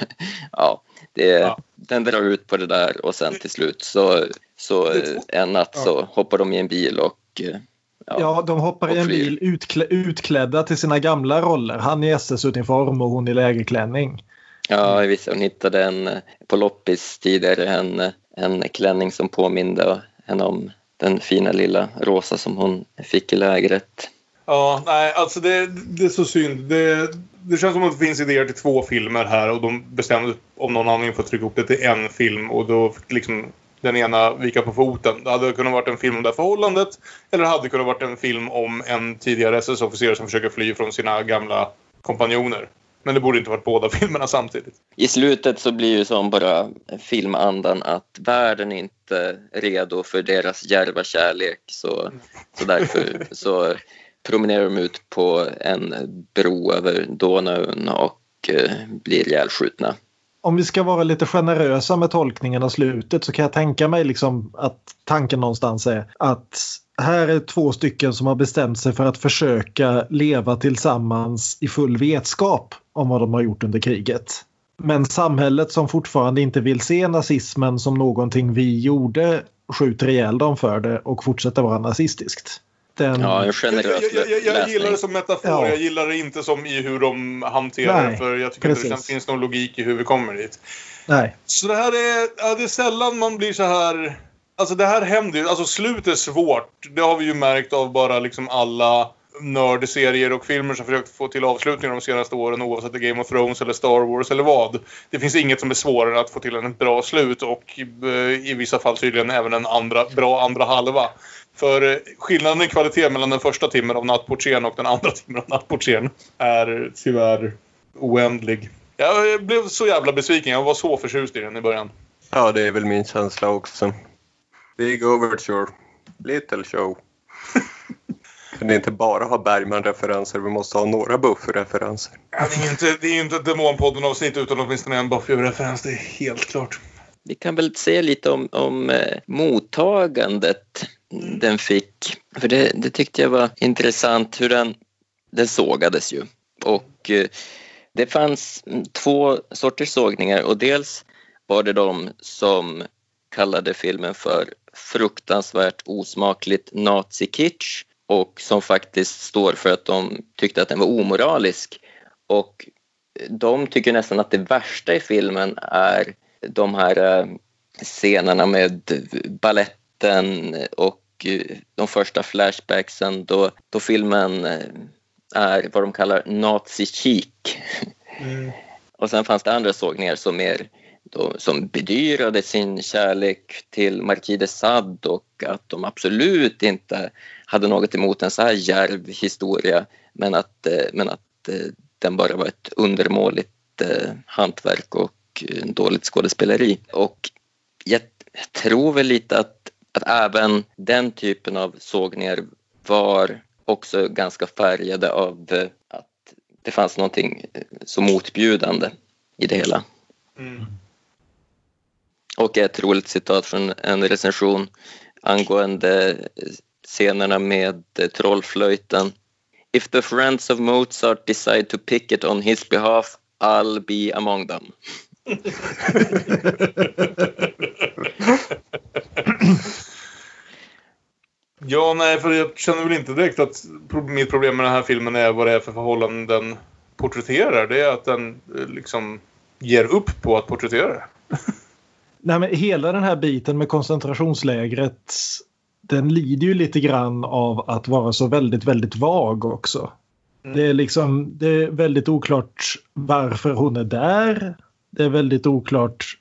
Ja, det, Ja. Den drar ut på det där och sen till slut så, så två- en natt så hoppar de i en bil och eh, Ja, de hoppar i en bil utklä, utklädda till sina gamla roller. Han i SS-uniform och hon i lägerklänning. Ja, visst. Hon hittade en, eh, på loppis tidigare en, eh, en klänning som påminde henne om den fina lilla rosa som hon fick i lägret. Ja, nej, alltså det, det är så synd. Det, det känns som att det finns idéer till två filmer här och de bestämde om någon anledning för att trycka ihop det till en film och då fick liksom den ena vika på foten. Det hade kunnat varit en film om det här förhållandet eller det hade kunnat varit en film om en tidigare SS-officer som försöker fly från sina gamla kompanjoner. Men det borde inte varit båda filmerna samtidigt. I slutet så blir ju som bara filmandan att världen är inte redo för deras djärva kärlek så, så därför så promenerar de ut på en bro över Donau och eh, blir ihjälskjutna. Om vi ska vara lite generösa med tolkningen av slutet så kan jag tänka mig liksom att tanken någonstans är att här är två stycken som har bestämt sig för att försöka leva tillsammans i full vetskap om vad de har gjort under kriget. Men samhället som fortfarande inte vill se nazismen som någonting vi gjorde skjuter ihjäl dem för det och fortsätter vara nazistiskt. Den... Ja, Jag, jag, jag, jag gillar det som metafor. Ja. Jag gillar det inte som i hur de hanterar Nej, det. För jag tycker inte det precis. finns någon logik i hur vi kommer dit. Nej. Så det här är, ja, det är sällan man blir så här... Alltså det här händer ju. Alltså slut är svårt. Det har vi ju märkt av bara liksom alla nördserier och filmer som försökt få till avslutningar de senaste åren oavsett det är Game of Thrones eller Star Wars eller vad. Det finns inget som är svårare än att få till en bra slut och eh, i vissa fall tydligen även en andra, bra andra halva. För eh, skillnaden i kvalitet mellan den första timmen av Nattportieren och den andra timmen av Nattportieren är tyvärr oändlig. Jag blev så jävla besviken. Jag var så förtjust i den i början. Ja, det är väl min känsla också. Big Overture. Little show. Kan inte bara ha Bergman-referenser, vi måste ha några Buffy-referenser. Ja, det är ju inte, det är ju inte ett Demonpodden-avsnitt utan åtminstone en Buffy-referens. Det är helt klart. Vi kan väl säga lite om, om eh, mottagandet Mm. den fick. För det, det tyckte jag var intressant hur den, den sågades ju. Och eh, det fanns två sorters sågningar och dels var det de som kallade filmen för fruktansvärt osmakligt nazikitsch och som faktiskt står för att de tyckte att den var omoralisk. Och de tycker nästan att det värsta i filmen är de här eh, scenerna med balletten och eh, de första flashbacksen då, då filmen eh, är vad de kallar nazi-chic. Mm. och sen fanns det andra sågningar som mer då, som bedyrade sin kärlek till Marquis de Sade och att de absolut inte hade något emot en så här djärv historia men att, men att den bara var ett undermåligt hantverk och dåligt skådespeleri. Och jag tror väl lite att, att även den typen av sågningar var också ganska färgade av att det fanns någonting så motbjudande i det hela. Mm. Och ett roligt citat från en recension angående scenerna med trollflöjten. If the friends of Mozart decide to pick it on his behalf, I'll be among them. ja, nej, för jag känner väl inte direkt att mitt problem med den här filmen är vad det är för förhållanden den porträtterar. Det är att den eh, liksom ger upp på att porträttera det. nej, men hela den här biten med koncentrationslägret den lider ju lite grann av att vara så väldigt, väldigt vag också. Mm. Det är liksom det är väldigt oklart varför hon är där det är väldigt oklart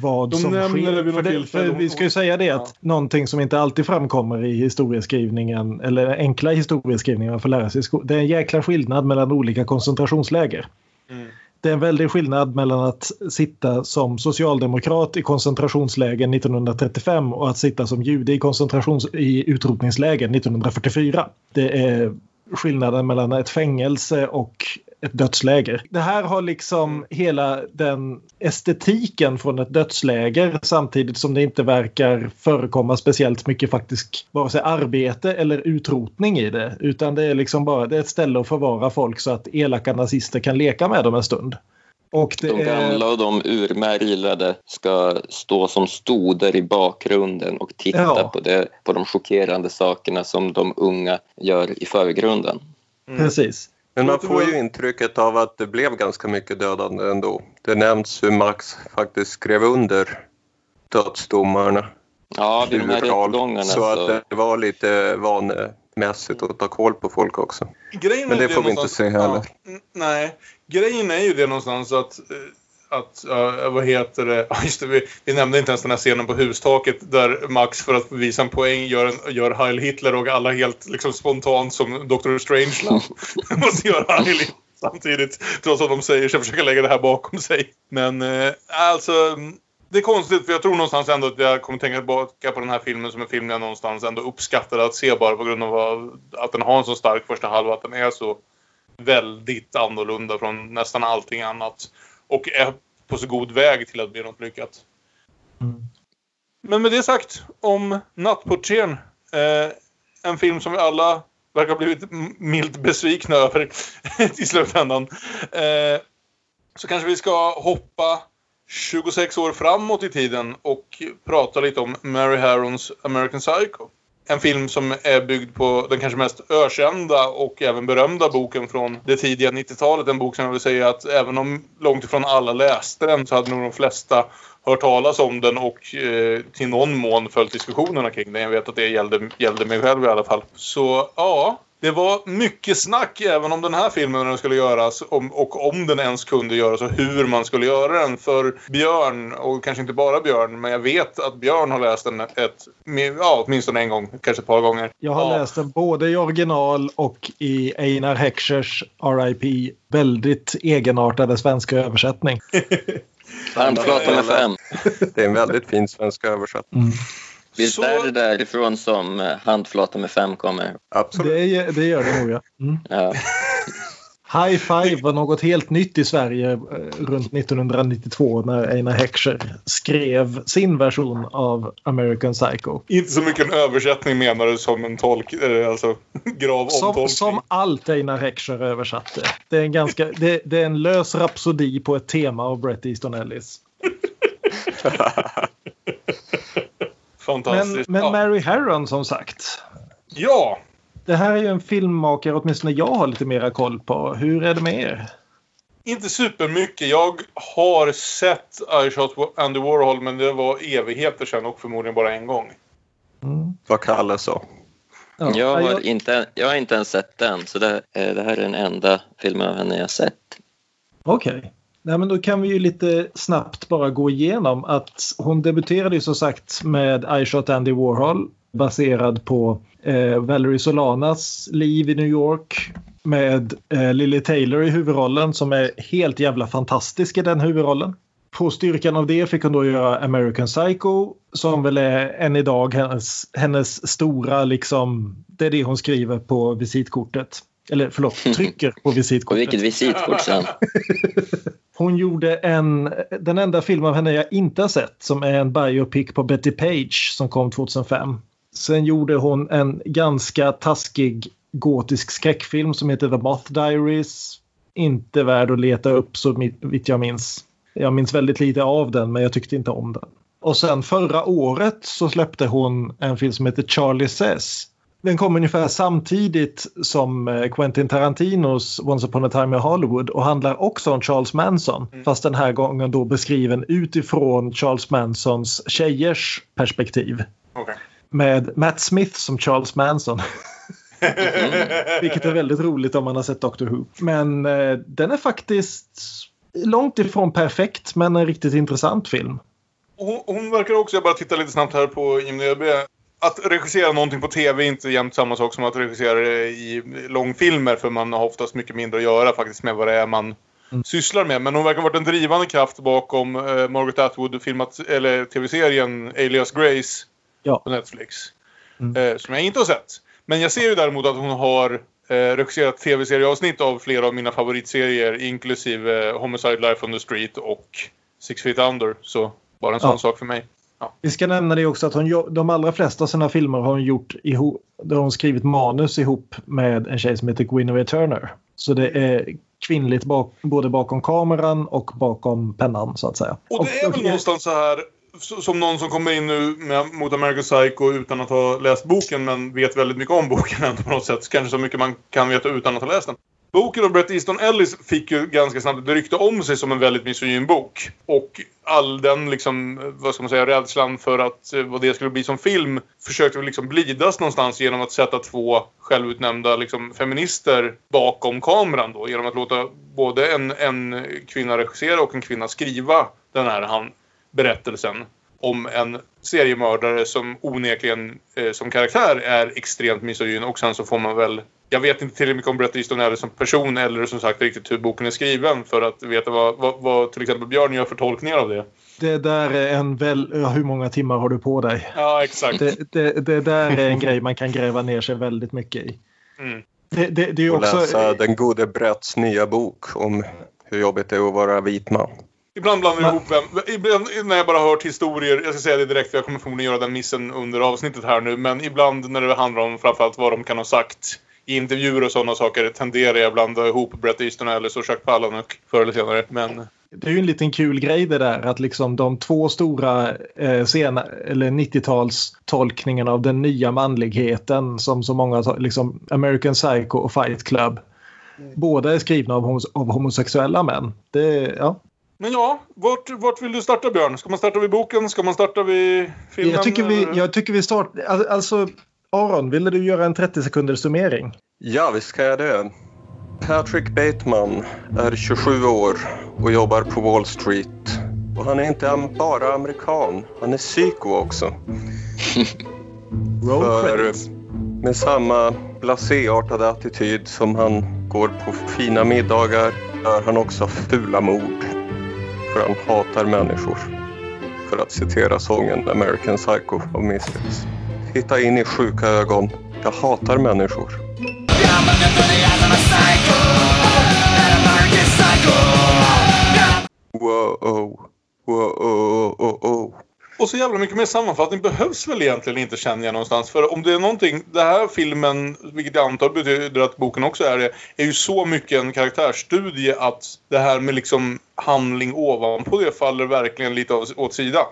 vad De som sker. För det, för vi ska ju säga det att ja. någonting som inte alltid framkommer i historieskrivningen eller enkla historieskrivningar för lära sig Det är en jäkla skillnad mellan olika koncentrationsläger. Mm. Det är en väldig skillnad mellan att sitta som socialdemokrat i koncentrationsläger 1935 och att sitta som jude i, koncentrations i utrotningsläger 1944. Det är skillnaden mellan ett fängelse och ett dödsläger. Det här har liksom hela den estetiken från ett dödsläger samtidigt som det inte verkar förekomma speciellt mycket faktiskt vare sig arbete eller utrotning i det. Utan det är liksom bara det är ett ställe att förvara folk så att elaka nazister kan leka med dem en stund. Och de gamla och de urmärglade ska stå som stoder i bakgrunden och titta ja. på, det, på de chockerande sakerna som de unga gör i förgrunden. Mm. Precis. Men man får ju intrycket av att det blev ganska mycket dödande ändå. Det nämns hur Max faktiskt skrev under dödsdomarna. Ja, vid de här rättegångarna. Så, så att det var lite vanemässigt att ta koll på folk också. Grejen Men det, det får vi inte se heller. Ja, nej, grejen är ju det någonstans att eh, att, uh, vad heter det, just det vi, vi, nämnde inte ens den här scenen på hustaket där Max för att visa en poäng gör, en, gör Heil Hitler och alla helt liksom spontant som Dr. Strangelove måste göra Heil Hitler samtidigt trots att de säger sig försöka lägga det här bakom sig. Men uh, alltså det är konstigt för jag tror någonstans ändå att jag kommer tänka tillbaka på den här filmen som en film jag någonstans ändå uppskattade att se bara på grund av att den har en så stark första halva att den är så väldigt annorlunda från nästan allting annat och är på så god väg till att bli något lyckat. Mm. Men med det sagt om Nattportieren. Eh, en film som vi alla verkar ha blivit milt besvikna över i slutändan. Eh, så kanske vi ska hoppa 26 år framåt i tiden och prata lite om Mary Harrons American Psycho. En film som är byggd på den kanske mest ökända och även berömda boken från det tidiga 90-talet. En bok som jag vill säga att även om långt ifrån alla läste den så hade nog de flesta hört talas om den och eh, till någon mån följt diskussionerna kring den. Jag vet att det gällde, gällde mig själv i alla fall. Så ja, det var mycket snack även om den här filmen när den skulle göras om, och om den ens kunde göras och hur man skulle göra den. För Björn, och kanske inte bara Björn, men jag vet att Björn har läst den ett, ja, åtminstone en gång, kanske ett par gånger. Jag har ja. läst den både i original och i Einar Heckschers RIP väldigt egenartade svenska översättning. Handflata med fem. Det är en väldigt fin svensk översättning. Mm. Visst så... är det därifrån som eh, handflata med fem kommer? Absolut. Det, det gör det nog, ja. Mm. ja. High Five var något helt nytt i Sverige eh, runt 1992 när Einar Heckscher skrev sin version av American Psycho. Inte så mycket en översättning menar du som en tolk, alltså grav som, som allt Einar Heckscher översatte. Det är, en ganska, det, det är en lös rapsodi på ett tema av Bret Easton Ellis. Fantastiskt. Men, men ja. Mary Harron som sagt. Ja. Det här är ju en filmmakare åtminstone jag har lite mera koll på. Hur är det med er? Inte supermycket. Jag har sett I shot Andy Warhol men det var evigheter sedan och förmodligen bara en gång. Mm. Vad Kalle sa. Ja, Jag, har inte, jag har inte ens sett den, så det, eh, det här är den enda filmen av henne jag har sett. Okej. Nej, men då kan vi ju lite snabbt bara gå igenom att hon debuterade ju som sagt med I Shot Andy Warhol baserad på eh, Valerie Solanas liv i New York med eh, Lily Taylor i huvudrollen som är helt jävla fantastisk i den huvudrollen. På styrkan av det fick hon då göra American Psycho som väl är än idag hennes, hennes stora liksom, det är det hon skriver på visitkortet. Eller förlåt, trycker på På visitkortet. vilket visitkort sen? Hon gjorde en, den enda film av henne jag inte har sett som är en biopic på Betty Page som kom 2005. Sen gjorde hon en ganska taskig gotisk skräckfilm som heter The Moth Diaries. Inte värd att leta upp så vitt jag minns. Jag minns väldigt lite av den men jag tyckte inte om den. Och sen förra året så släppte hon en film som heter Charlie Says. Den kom ungefär samtidigt som eh, Quentin Tarantinos Once upon a time in Hollywood och handlar också om Charles Manson. Fast den här gången då beskriven utifrån Charles Mansons tjejers perspektiv. Okej. Med Matt Smith som Charles Manson. Vilket är väldigt roligt om man har sett Doctor Who. Men eh, den är faktiskt långt ifrån perfekt men en riktigt intressant film. Hon, hon verkar också, jag bara tittar lite snabbt här på IMDB. Att regissera någonting på tv är inte jämt samma sak som att regissera det i långfilmer för man har oftast mycket mindre att göra faktiskt med vad det är man sysslar med. Men hon verkar ha varit en drivande kraft bakom eh, Margaret Atwood filmat, eller tv-serien Alias Grace Ja. på Netflix. Mm. Eh, som jag inte har sett. Men jag ser ju däremot att hon har eh, regisserat tv-serieavsnitt av flera av mina favoritserier inklusive eh, Homicide Life on the Street och Six Feet Under. Så bara en sån Ja. sak för mig. Vi ska nämna det också att hon, de allra flesta av sina filmer har hon gjort ihop, där hon skrivit manus ihop med en tjej som heter Guinevere Turner. Så det är kvinnligt bak, både bakom kameran och bakom pennan så att säga. Och det är väl någonstans så här som någon som kommer in nu med, mot American Psycho utan att ha läst boken men vet väldigt mycket om boken ändå på något sätt. Kanske så mycket man kan veta utan att ha läst den. Boken av Bret Easton Ellis fick ju ganska snabbt ett rykte om sig som en väldigt misogyn bok. Och all den liksom, vad ska man säga, rädslan för att eh, vad det skulle bli som film försökte väl liksom blidas någonstans genom att sätta två självutnämnda liksom, feminister bakom kameran då. Genom att låta både en, en kvinna regissera och en kvinna skriva den här han, berättelsen om en seriemördare som onekligen eh, som karaktär är extremt misogyn och sen så får man väl jag vet inte tillräckligt mycket om Bret Easton Ellis som person eller som sagt riktigt hur boken är skriven för att veta vad, vad, vad till exempel Björn gör för tolkningar av det. Det där är en väl... ja, Hur många timmar har du på dig? Ja, exakt. Det, det, det där är en grej man kan gräva ner sig väldigt mycket i. Mm. Det, det, det är ju Och också... läsa den gode Bretts nya bok om hur jobbigt det är att vara vit man. Ibland blandar jag ihop vem, ibland när jag bara har hört historier, jag ska säga det direkt för jag kommer förmodligen göra den missen under avsnittet här nu, men ibland när det handlar om framförallt vad de kan ha sagt i intervjuer och sådana saker tenderar jag att blanda ihop Bret Easton Ellis och Jacques Palahniuk förr eller senare. Men Det är ju en liten kul grej det där att liksom de två stora eh, sena, eller 90-tals tolkningarna av den nya manligheten som så många liksom American Psycho och Fight Club. Båda är skrivna av, homos- av homosexuella män. Det, ja. Men ja, vart, vart vill du starta Björn? Ska man starta vid boken? Ska man starta vid filmen? jag, tycker vi, jag tycker vi startar... al- Alltså, Aron, ville du göra en 30 sekunders summering? Ja, visst ska jag det. Patrick Bateman är 27 år och jobbar på Wall Street. Och han är inte bara amerikan, han är psyko också. För med samma blaséartade attityd som han går på fina middagar gör han också fula mord. För han hatar människor. För att citera sången American Psycho av Misfits. Titta in i sjuka ögon. Jag hatar människor. Wow, wow. Och så jävla mycket mer sammanfattning behövs väl egentligen inte känner jag någonstans. För om det är någonting, den här filmen, vilket jag antar betyder att boken också är det, är ju så mycket en karaktärsstudie att det här med liksom handling ovanpå det faller verkligen lite åt sidan.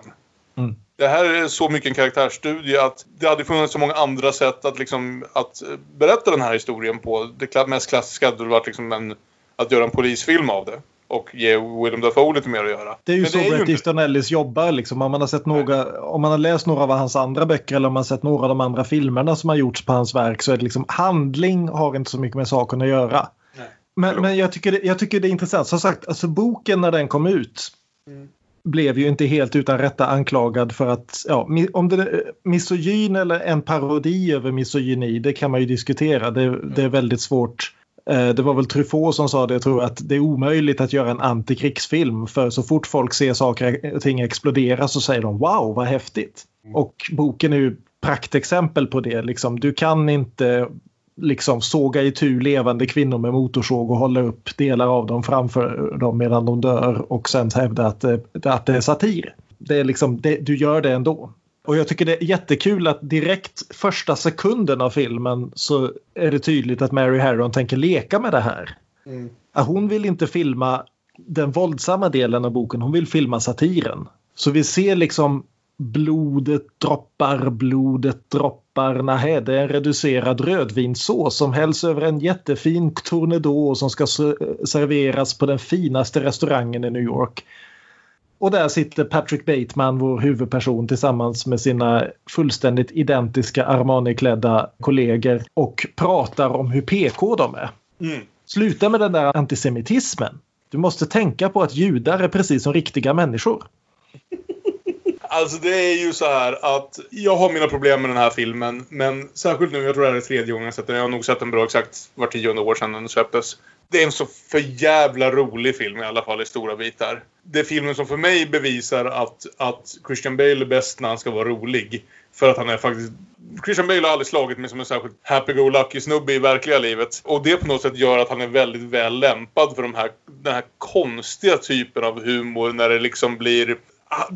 Mm. Det här är så mycket en karaktärsstudie att det hade funnits så många andra sätt att, liksom, att eh, berätta den här historien på. Det mest klassiska hade varit liksom en, att göra en polisfilm av det. och ge Willem Dafoe lite mer att göra. Det är ju Men så är Bret Easton Ellis jobbar. Liksom. Om, man har sett några, om man har läst några av hans andra böcker eller om man har sett några av de andra filmerna som har gjorts på hans verk så är det liksom handling har inte så mycket med saken att göra. Men, men jag, tycker det, jag tycker det är intressant. Som sagt, alltså boken när den kom ut blev ju inte helt utan rätta anklagad för att, ja, om det är misogyn eller en parodi över misogyni, det kan man ju diskutera. Det, det är väldigt svårt. Eh, Det var väl Truffaut som sa det, jag tror att det är omöjligt att göra en antikrigsfilm för så fort folk ser saker och ting explodera så säger de wow vad häftigt. Och boken är ju praktexempel på det. Liksom, du kan inte liksom såga itu levande kvinnor med motorsåg och hålla upp delar av dem framför dem medan de dör och sen hävda att, det- att det är satir. Det är liksom, det, du gör det ändå. Och jag tycker det är jättekul att direkt första sekunden av filmen så är det tydligt att Mary Harron tänker leka med det här. Att hon vill inte filma den våldsamma delen av boken, hon vill filma satiren. Så vi ser liksom blodet droppar, blodet droppar. Nähä, det är en reducerad rödvinssås som hälls över en jättefin tournedos som ska se- serveras på den finaste restaurangen i New York. Och där sitter Patrick Bateman, vår huvudperson, tillsammans med sina fullständigt identiska Armani-klädda kollegor och pratar om hur PK de är. Mm. Sluta med den där antisemitismen. Du måste tänka på att judar är precis som riktiga människor. Alltså det är ju så här att jag har mina problem med den här filmen. Men särskilt nu, jag tror det här är tredje gången jag sett den. Jag har nog sett den bra exakt var tionde år sedan den släpptes. Det är en så för jävla rolig film i alla fall i stora bitar. Det är filmen som för mig bevisar att, att Christian Bale är bäst när han ska vara rolig. För att han är faktiskt... Christian Bale har aldrig slagit mig som en särskilt happy-go-lucky snubbe i verkliga livet. Och det på något sätt gör att han är väldigt väl lämpad för de här, den här konstiga typen av humor när det liksom blir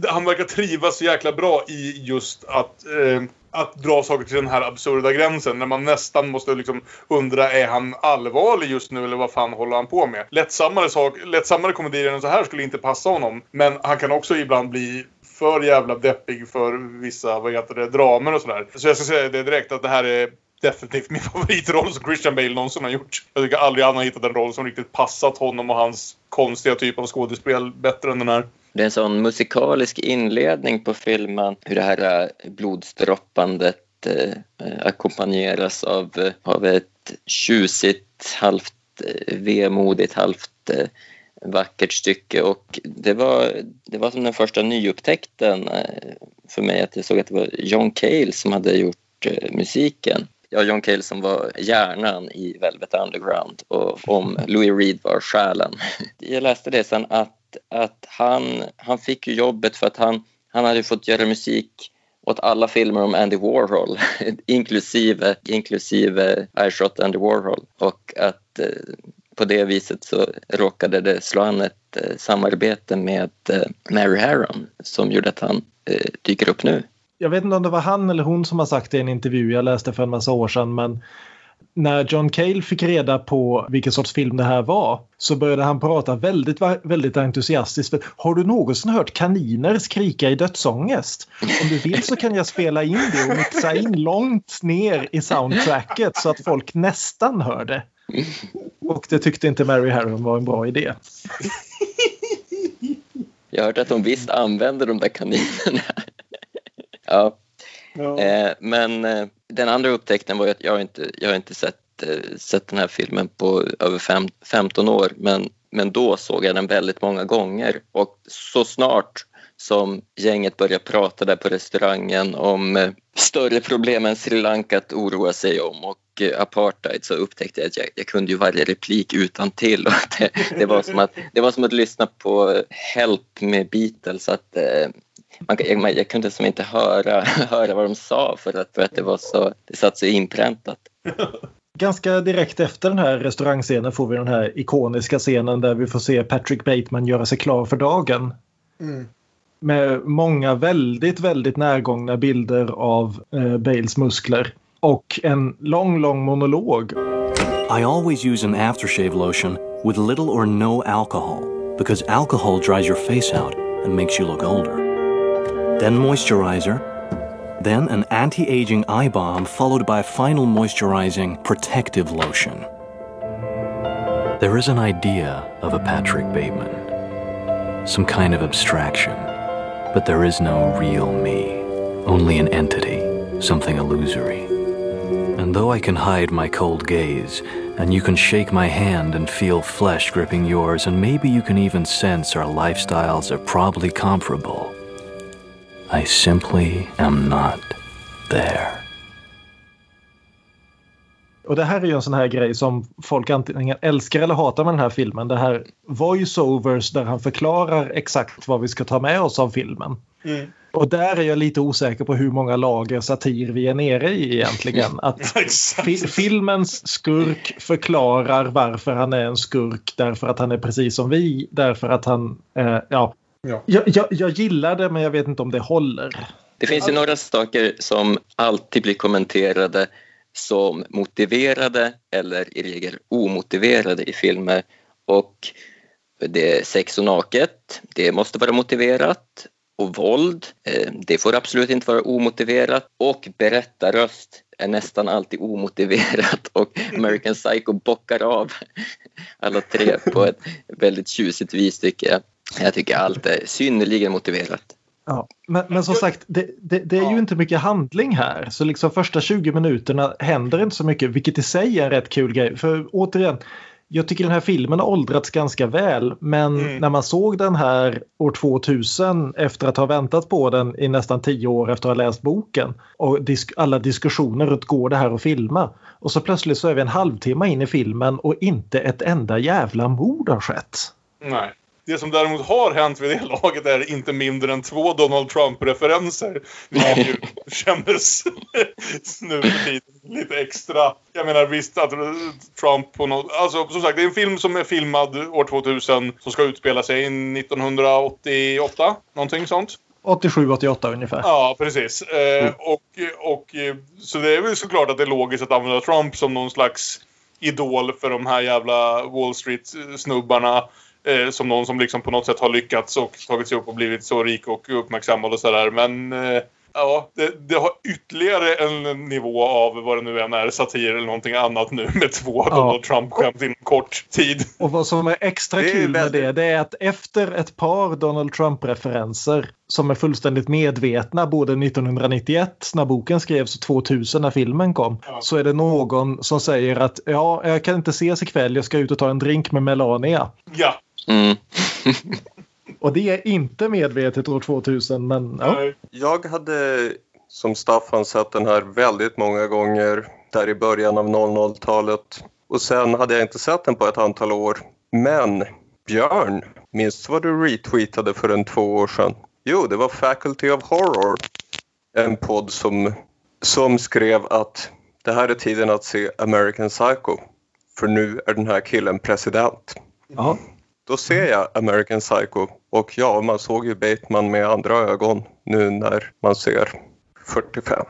han verkar trivas så jäkla bra i just att, eh, att dra saker till den här absurda gränsen. När man nästan måste liksom undra, är han allvarlig just nu eller vad fan håller han på med? Lättsammare, sak, lättsammare komedier än så här skulle inte passa honom. Men han kan också ibland bli för jävla deppig för vissa, vad heter det, dramer och sådär. Så jag ska säga det direkt att det här är definitivt min favoritroll som Christian Bale någonsin har gjort. Jag tycker aldrig han har hittat en roll som riktigt passat honom och hans konstiga typ av skådespel bättre än den här. Det är en sån musikalisk inledning på filmen, hur det här eh, blodsdroppandet eh, ackompanjeras av, eh, av ett tjusigt, halvt eh, vemodigt, halvt eh, vackert stycke och det var, det var som den första nyupptäckten eh, för mig att jag såg att det var John Cale som hade gjort eh, musiken. Ja, John Cale som var hjärnan i Velvet Underground och om Louis Reed var själen. Jag läste det sen att, att han, han fick ju jobbet för att han, han hade fått göra musik åt alla filmer om Andy Warhol, inklusive, inklusive I shot Andy Warhol. Och att eh, på det viset så råkade det slå an ett eh, samarbete med eh, Mary Harron som gjorde att han eh, dyker upp nu. Jag vet inte om det var han eller hon som har sagt det i en intervju jag läste för en massa år sedan men när John Cale fick reda på vilken sorts film det här var så började han prata väldigt, väldigt entusiastiskt. För, har du någonsin hört kaniner skrika i dödsångest? Om du vill så kan jag spela in det och mixa in långt ner i soundtracket så att folk nästan hör det. Och det tyckte inte Mary Harron var en bra idé. Jag har hört att de visst använder de där kaninerna ja. Ja. Eh, men eh, den andra upptäckten var att jag inte, jag har inte sett, eh, sett den här filmen på över fem, 15 år men, men då såg jag den väldigt många gånger och så snart som gänget började prata där på restaurangen om eh, större problem än Sri Lanka att oroa sig om och eh, apartheid så upptäckte jag att jag, jag kunde ju varje replik utan till och det, det, var som att, det var som att lyssna på Help med Beatles att eh, man, jag, jag kunde som inte höra, höra vad de sa för att, för att det var så, det satt så inpräntat. Ganska direkt efter den här restaurangscenen får vi den här ikoniska scenen där vi får se Patrick Bateman göra sig klar för dagen. Mm. Med många väldigt, väldigt närgångna bilder av eh, Bales muskler. Och en lång, lång monolog. I always use an aftershave lotion with little or no alcohol because alcohol dries your face out and makes you look older. Then moisturizer, then an anti-aging eye balm followed by a final moisturizing protective lotion. There is an idea of a Patrick Bateman, some kind of abstraction, but there is no real me, only an entity, something illusory. And though I can hide my cold gaze, and you can shake my hand and feel flesh gripping yours, and maybe you can even sense our lifestyles are probably comparable, I simply am not there. Och det här är ju en sån här grej som folk antingen älskar eller hatar med den här filmen. Det här voiceovers där han förklarar exakt vad vi ska ta med oss av filmen. Mm. Och där är jag lite osäker på hur många lager satir vi är nere i egentligen. Att fi filmens skurk förklarar varför han är en skurk därför att han är precis som vi. Därför att han, eh, ja. Ja. Jag, jag, jag gillar det men jag vet inte om det håller. Det finns ju några saker som alltid blir kommenterade som motiverade eller i regel omotiverade i filmer. Och det är sex och naket, det måste vara motiverat. Och våld, eh, det får absolut inte vara omotiverat. Och berättarröst är nästan alltid omotiverat och American Psycho bockar av alla tre på ett väldigt tjusigt vis tycker jag. Jag tycker allt är synnerligen motiverat. Ja, men, men som sagt, det, det, det är ju inte mycket handling här. Så liksom första 20 minuterna händer inte så mycket, vilket i sig är en rätt kul grej. För återigen, jag tycker den här filmen har åldrats ganska väl. Men Mm. när man såg den här år 2000 efter att ha väntat på den i nästan 10 år efter att ha läst boken. Och disk alla diskussioner runt går det här att filma. Och så plötsligt så är vi en halvtimme in i filmen och inte ett enda jävla mord har skett. Nej. Det som däremot har hänt vid det laget är inte mindre än två Donald Trump-referenser. Vilket ju kändes nu för tiden lite extra. Jag menar visst att Trump på något... Alltså som sagt, det är en film som är filmad år 2000 som ska utspela sig 1988. Någonting sånt. 87-88 ungefär. Ja, precis. Eh, och, och, eh, så det är väl såklart att det är logiskt att använda Trump som någon slags idol för de här jävla Wall Street-snubbarna. Eh, som någon som liksom på något sätt har lyckats och tagit sig upp och blivit så rik och uppmärksammad och sådär. Men eh, ja, det, det har ytterligare en nivå av vad det nu än är, satir eller någonting annat nu med två Ja. Donald Trump-skämt inom kort tid. Och vad som är extra Det är kul med väldigt- det, det är att efter ett par Donald Trump-referenser som är fullständigt medvetna både 1991 när boken skrevs och 2000 när filmen kom. Så är det någon som säger att ja, jag kan inte ses ikväll, jag ska ut och ta en drink med Melania. Ja. Mm. Och det är inte medvetet år 2000 men ja. Jag hade som Staffan sett den här väldigt många gånger där i början av 00-talet och sen hade jag inte sett den på ett antal år. Men Björn, minns du vad du retweetade för en två år sedan? Jo, det var Faculty of Horror. En podd som, som skrev att det här är tiden att se American Psycho. För nu är den här killen president. ja. Då ser jag American Psycho och ja, man såg ju Bateman med andra ögon nu när man ser 45.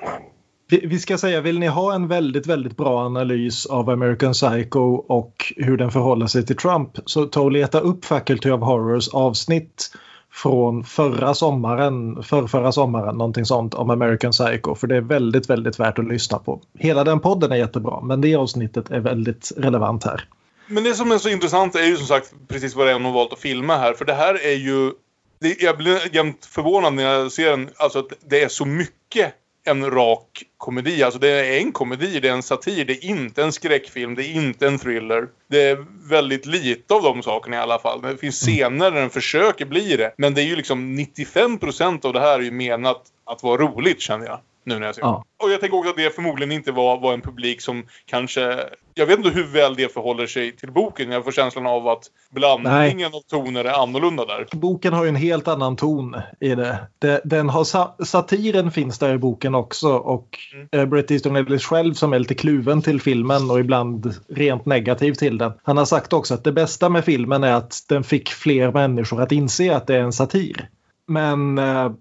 Vi, ska säga, vill ni ha en väldigt, väldigt bra analys av American Psycho och hur den förhåller sig till Trump så ta och leta upp Faculty of Horrors avsnitt från förra sommaren, för förra sommaren, någonting sånt om American Psycho. För det är väldigt, väldigt värt att lyssna på. Hela den podden är jättebra, men det avsnittet är väldigt relevant här. Men det som är så intressant är ju som sagt precis vad det är hon valt att filma här. För det här är ju... Det, jag blir jämt förvånad när jag ser den. Alltså att det är så mycket en rak komedi. Alltså det är en komedi, det är en satir. Det är inte en skräckfilm, det är inte en thriller. Det är väldigt lite av de sakerna i alla fall. Det finns scener där den försöker bli det. Men det är ju liksom 95% av det här är ju menat att vara roligt känner jag. Nu när jag ser Ja. Och jag tänker också att det förmodligen inte var, var en publik som kanske... Jag vet inte hur väl det förhåller sig till boken. Jag får känslan av att blandningen av toner är annorlunda där. Boken har ju en helt annan ton i det. den har sa satiren finns där i boken också och mm. Bret Easton Ellis själv som är lite kluven till filmen och ibland rent negativ till den. Han har sagt också att det bästa med filmen är att den fick fler människor att inse att det är en satir. Men eh,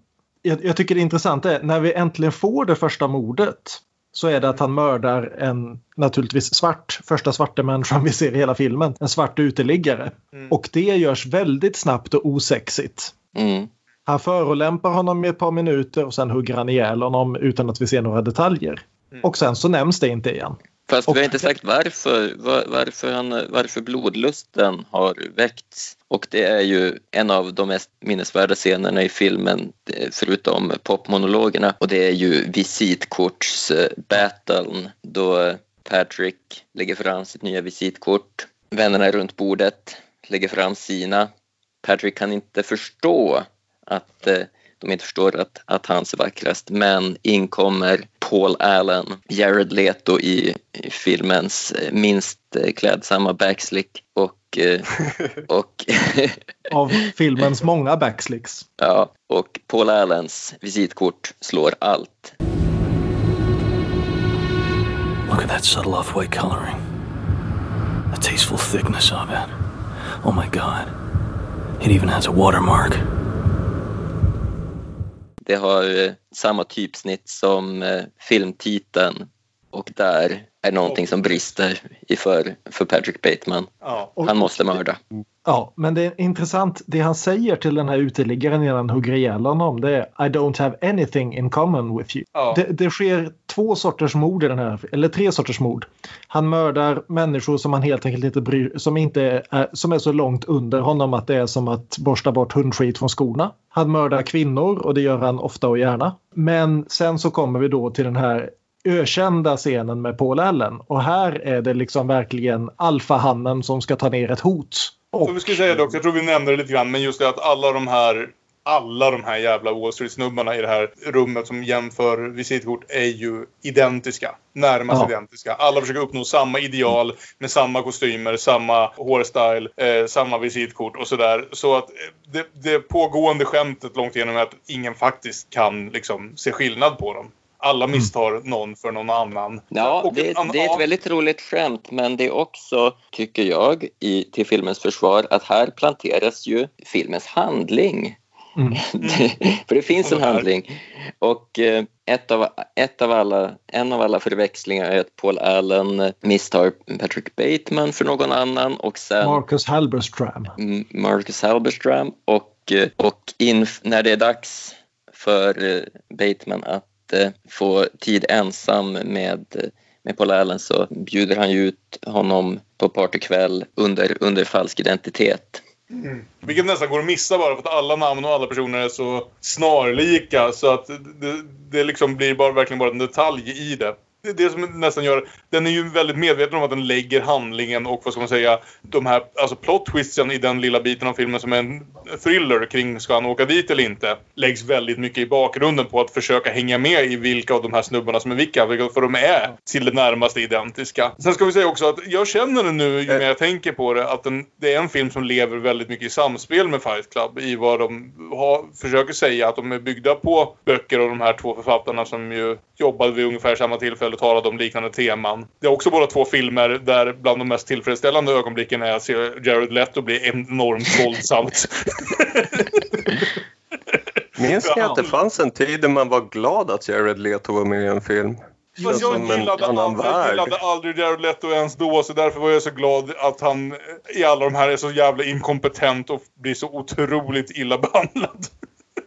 jag, jag tycker det intressanta är när vi äntligen får det första mordet så är det att han mördar en naturligtvis svart, första svarte människan vi ser i hela filmen, en svart uteliggare. Mm. Och det görs väldigt snabbt och osexigt. Mm. Han förolämpar honom i ett par minuter och sen hugger han ihjäl honom utan att vi ser några detaljer. Mm. Och sen så nämns det inte igen. Fast vi har inte sagt varför, var, varför, han, varför blodlusten har väckts. Och det är ju en av de mest minnesvärda scenerna i filmen, förutom popmonologerna. Och det är ju visitkortsbattlen då Patrick lägger fram sitt nya visitkort. Vännerna runt bordet lägger fram sina. Patrick kan inte förstå att eh, de inte förstår att, att han är vackrast. Men in kommer Paul Allen, Jared Leto i, i filmens eh, minst eh, klädsamma backslick och, eh, och Av filmens många backslicks. Ja, och Paul Allens visitkort slår allt. Look at that subtle off white coloring. The tasteful thickness of it. Oh my god. It even has a watermark. Det har eh, samma typsnitt som eh, filmtiteln och där är någonting som brister i för, för Patrick Bateman. Ja. Han måste mörda. Ja, men det är intressant. Det han säger till den här uteliggaren innan han hugger ihjäl honom det är I don't have anything in common with you. Ja. Det, det sker två sorters mord i den här, eller tre sorters mord. Han mördar människor som han helt enkelt inte bryr som inte är, som är så långt under honom att det är som att borsta bort hundskit från skorna. Han mördar kvinnor och det gör han ofta och gärna. Men sen så kommer vi då till den här ökända scenen med Paul Allen och här är det liksom verkligen alfahannen som ska ta ner ett hot. Och, Så vi ska säga det också, jag tror vi nämnde det lite grann, men just det att alla de här alla de här jävla Wall Street-snubbarna i det här rummet som jämför visitkort är ju identiska. Närmast Ja. identiska. Alla försöker uppnå samma ideal med samma kostymer, samma hårstyle, eh, samma visitkort och sådär. Så att eh, det, det pågående skämtet långt igenom är att ingen faktiskt kan liksom se skillnad på dem. Alla misstar någon för någon annan. Ja, det, en annan- det är ett väldigt roligt skämt men det är också, tycker jag, i, till filmens försvar att här planteras ju filmens handling. Mm. För det finns en handling. Och eh, ett av, ett av alla, en av alla förväxlingar är att Paul Allen misstar Patrick Bateman för någon annan och sen Marcus Halberstram. M- Marcus Halberstram och, eh, och in, när det är dags för eh, Bateman att inte få tid ensam med, med Paul Allen så bjuder han ju ut honom på partykväll under, under falsk identitet. Mm. Vilket nästan går att missa bara för att alla namn och alla personer är så snarlika så att det, det liksom blir bara, verkligen bara en detalj i det. Det är det som nästan gör... Den är ju väldigt medveten om att den lägger handlingen och vad ska man säga, de här alltså plot twistsen i den lilla biten av filmen som är en thriller kring ska han åka dit eller inte läggs väldigt mycket i bakgrunden på att försöka hänga med i vilka av de här snubbarna som är vilka, vilka- för de är till det närmaste identiska. Sen ska vi säga också att jag känner det nu ju mer jag tänker på det att den, det är en film som lever väldigt mycket i samspel med Fight Club i vad de har, försöker säga att de är byggda på böcker av de här två författarna som ju jobbade vid ungefär samma tillfälle och talade om liknande teman. Det är också båda två filmer där bland de mest tillfredsställande ögonblicken är att se Jared Leto bli enormt våldsamt. Minns ni att det fanns en tid där man var glad att Jared Leto var med i en film? Fast jag gillade, aldrig, värld. gillade aldrig Jared Leto ens då så därför var jag så glad att han i alla de här är så jävla inkompetent och blir så otroligt illa behandlad.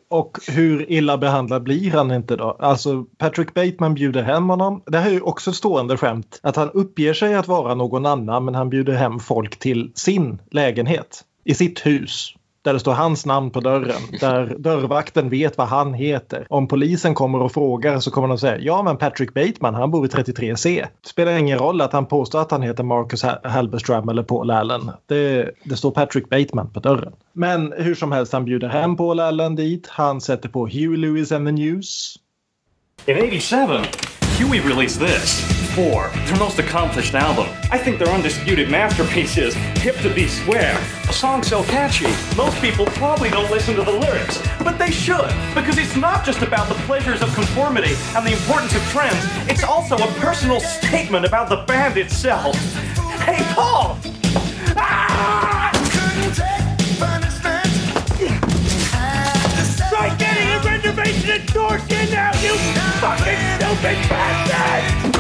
Och hur illa behandlad blir han inte då? Alltså Patrick Bateman bjuder hem honom. Det här är ju också ett stående skämt. Att han uppger sig att vara någon annan men han bjuder hem folk till sin lägenhet. I sitt hus. Där det står hans namn på dörren. Där dörrvakten vet vad han heter. Om polisen kommer och frågar så kommer de säga ja men Patrick Bateman han bor i 33C. Det spelar ingen roll att han påstår att han heter Marcus Ha- Halberstram eller Paul Allen. Det, det står Patrick Bateman på dörren. Men hur som helst han bjuder hem Paul Allen dit. Han sätter på Hugh Lewis and the News. In 87, Huey released this. Four, their most accomplished album. I think their undisputed masterpiece is Hip to Be Square. A song so catchy, most people probably don't listen to the lyrics. But they should, because it's not just about the pleasures of conformity and the importance of trends, it's also a personal statement about the band itself. Hey, Paul! Ah! Try getting a reservation at Dorkin now, you fucking stupid bastard!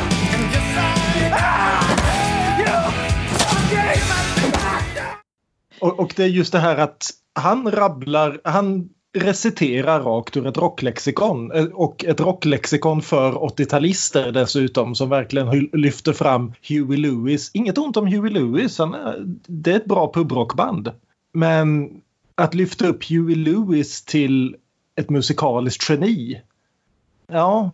Och, och det är just det här att han rabblar, han reciterar rakt ur ett rocklexikon. Eh, och ett rocklexikon för 80-talister dessutom som verkligen lyfter fram Huey Lewis. Inget ont om Huey Lewis, han är, det är ett bra pubrockband. Men att lyfta upp Huey Lewis till ett musikaliskt geni. Ja,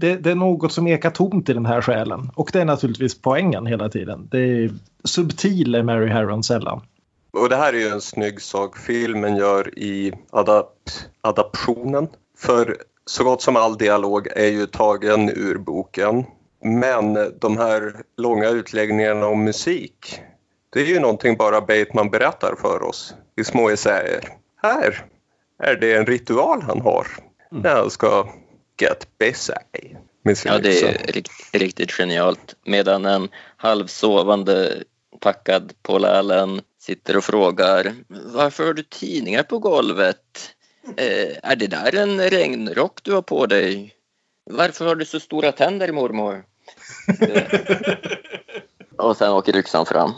det, det, är något som ekar tomt i den här själen. Och det är naturligtvis poängen hela tiden. Det är subtil är Mary Harron sällan. Och det här är ju en snygg sak filmen gör i adapt adaptionen. För så gott som all dialog är ju tagen ur boken. Men de här långa utläggningarna om musik, det är ju någonting bara Bateman berättar för oss i små essäer. Här är det en ritual han har när han ska get busy. Ja, det är rikt, riktigt genialt. Medan en halvsovande packad Paul Allen sitter och frågar varför har du tidningar på golvet? Eh, är det där en regnrock du har på dig? Varför har du så stora tänder mormor? och sen åker yxan fram.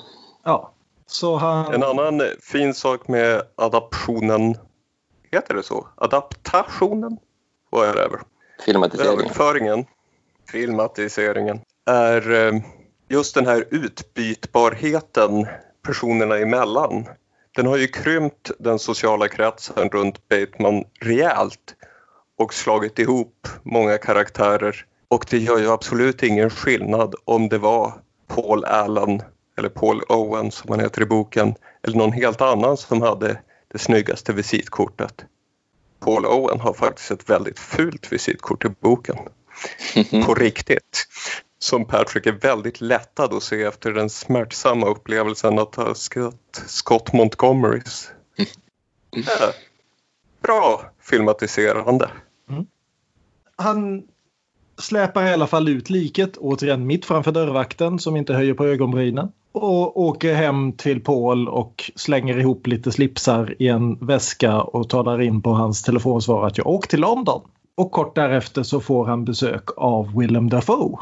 Ja, så han... En annan fin sak med adaptionen, heter det så? Adaptationen? Whatever. Filmatiseringen. Överföringen, filmatiseringen, är eh, just den här utbytbarheten personerna emellan. Den har ju krympt den sociala kretsen runt Bateman rejält och slagit ihop många karaktärer. Och det gör ju absolut ingen skillnad om det var Paul Allen eller Paul Owen som han heter i boken eller någon helt annan som hade det snyggaste visitkortet. Paul Owen har faktiskt ett väldigt fult visitkort i boken. På riktigt som Patrick är väldigt lättad att se efter den smärtsamma upplevelsen att ha skött Scott Montgomerys. Mm. bra filmatiserande. Mm. Han släpar i alla fall ut liket, återigen mitt framför dörrvakten som inte höjer på ögonbrynen. Och åker hem till Paul och slänger ihop lite slipsar i en väska och talar in på hans telefonsvar att jag åkt till London. Och kort därefter så får han besök av Willem Dafoe.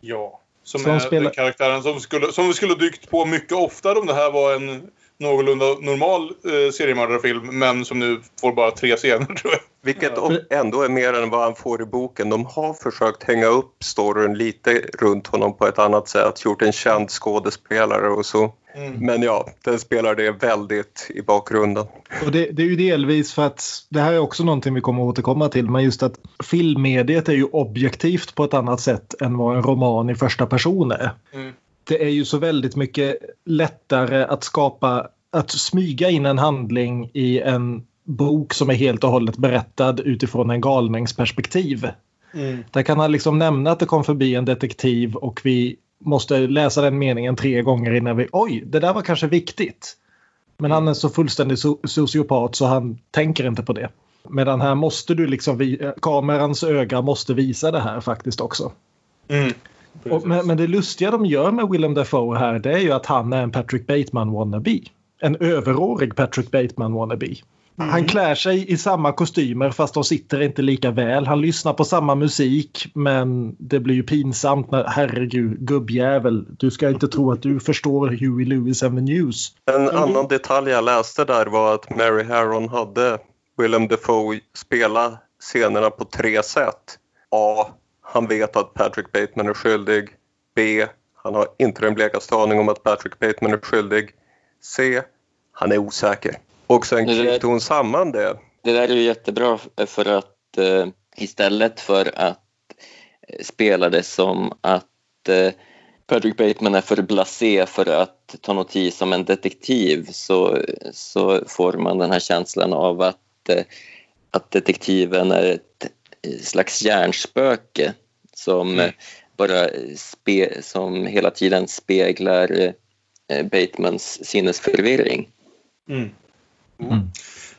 Ja, som, som är spelar... den karaktären som, skulle, som vi skulle dykt på mycket oftare om det här var en någorlunda normal eh, seriemördarfilm men som nu får bara tre scener tror jag. Vilket ändå är mer än vad han får i boken. De har försökt hänga upp storyn lite runt honom på ett annat sätt, gjort en känd skådespelare och så. Mm. Men ja, den spelar det väldigt i bakgrunden. Och det, det, är ju delvis för att det här är också någonting vi kommer att återkomma till, men just att filmmediet är ju objektivt på ett annat sätt än vad en roman i första person är. Mm. Det är ju så väldigt mycket lättare att skapa, att smyga in en handling i en bok som är helt och hållet berättad utifrån en galningsperspektiv. Mm. Där kan han liksom nämna att det kom förbi en detektiv och vi måste läsa den meningen tre gånger innan vi... Oj, det där var kanske viktigt. Men han är så fullständig so sociopat så han tänker inte på det. Medan här måste du liksom... Kamerans öga måste visa det här faktiskt också. Mm. Och, men, men, det lustiga de gör med Willem Dafoe här det är ju att han är en Patrick Bateman wannabe. En överårig Patrick Bateman wannabe. Mm. Han klär sig i samma kostymer fast de sitter inte lika väl. Han lyssnar på samma musik men det blir ju pinsamt när herregud gubbjävel du ska inte tro att du förstår Huey Lewis and the News. En mm. annan detalj jag läste där var att Mary Harron hade Willem Dafoe spela scenerna på tre sätt. A. Han vet att Patrick Bateman är skyldig. B. Han har inte den blekaste aning om att Patrick Bateman är skyldig. C. Han är osäker. Och sen knyter hon samman det. Det där är ju jättebra för att eh, istället för att spela det som att eh, Patrick Bateman är för blasé för att ta notis som en detektiv så, så får man den här känslan av att, eh, att detektiven är ett slags hjärnspöke som mm. bara spe, som hela tiden speglar eh, Batemans sinnesförvirring. Mm. Mm.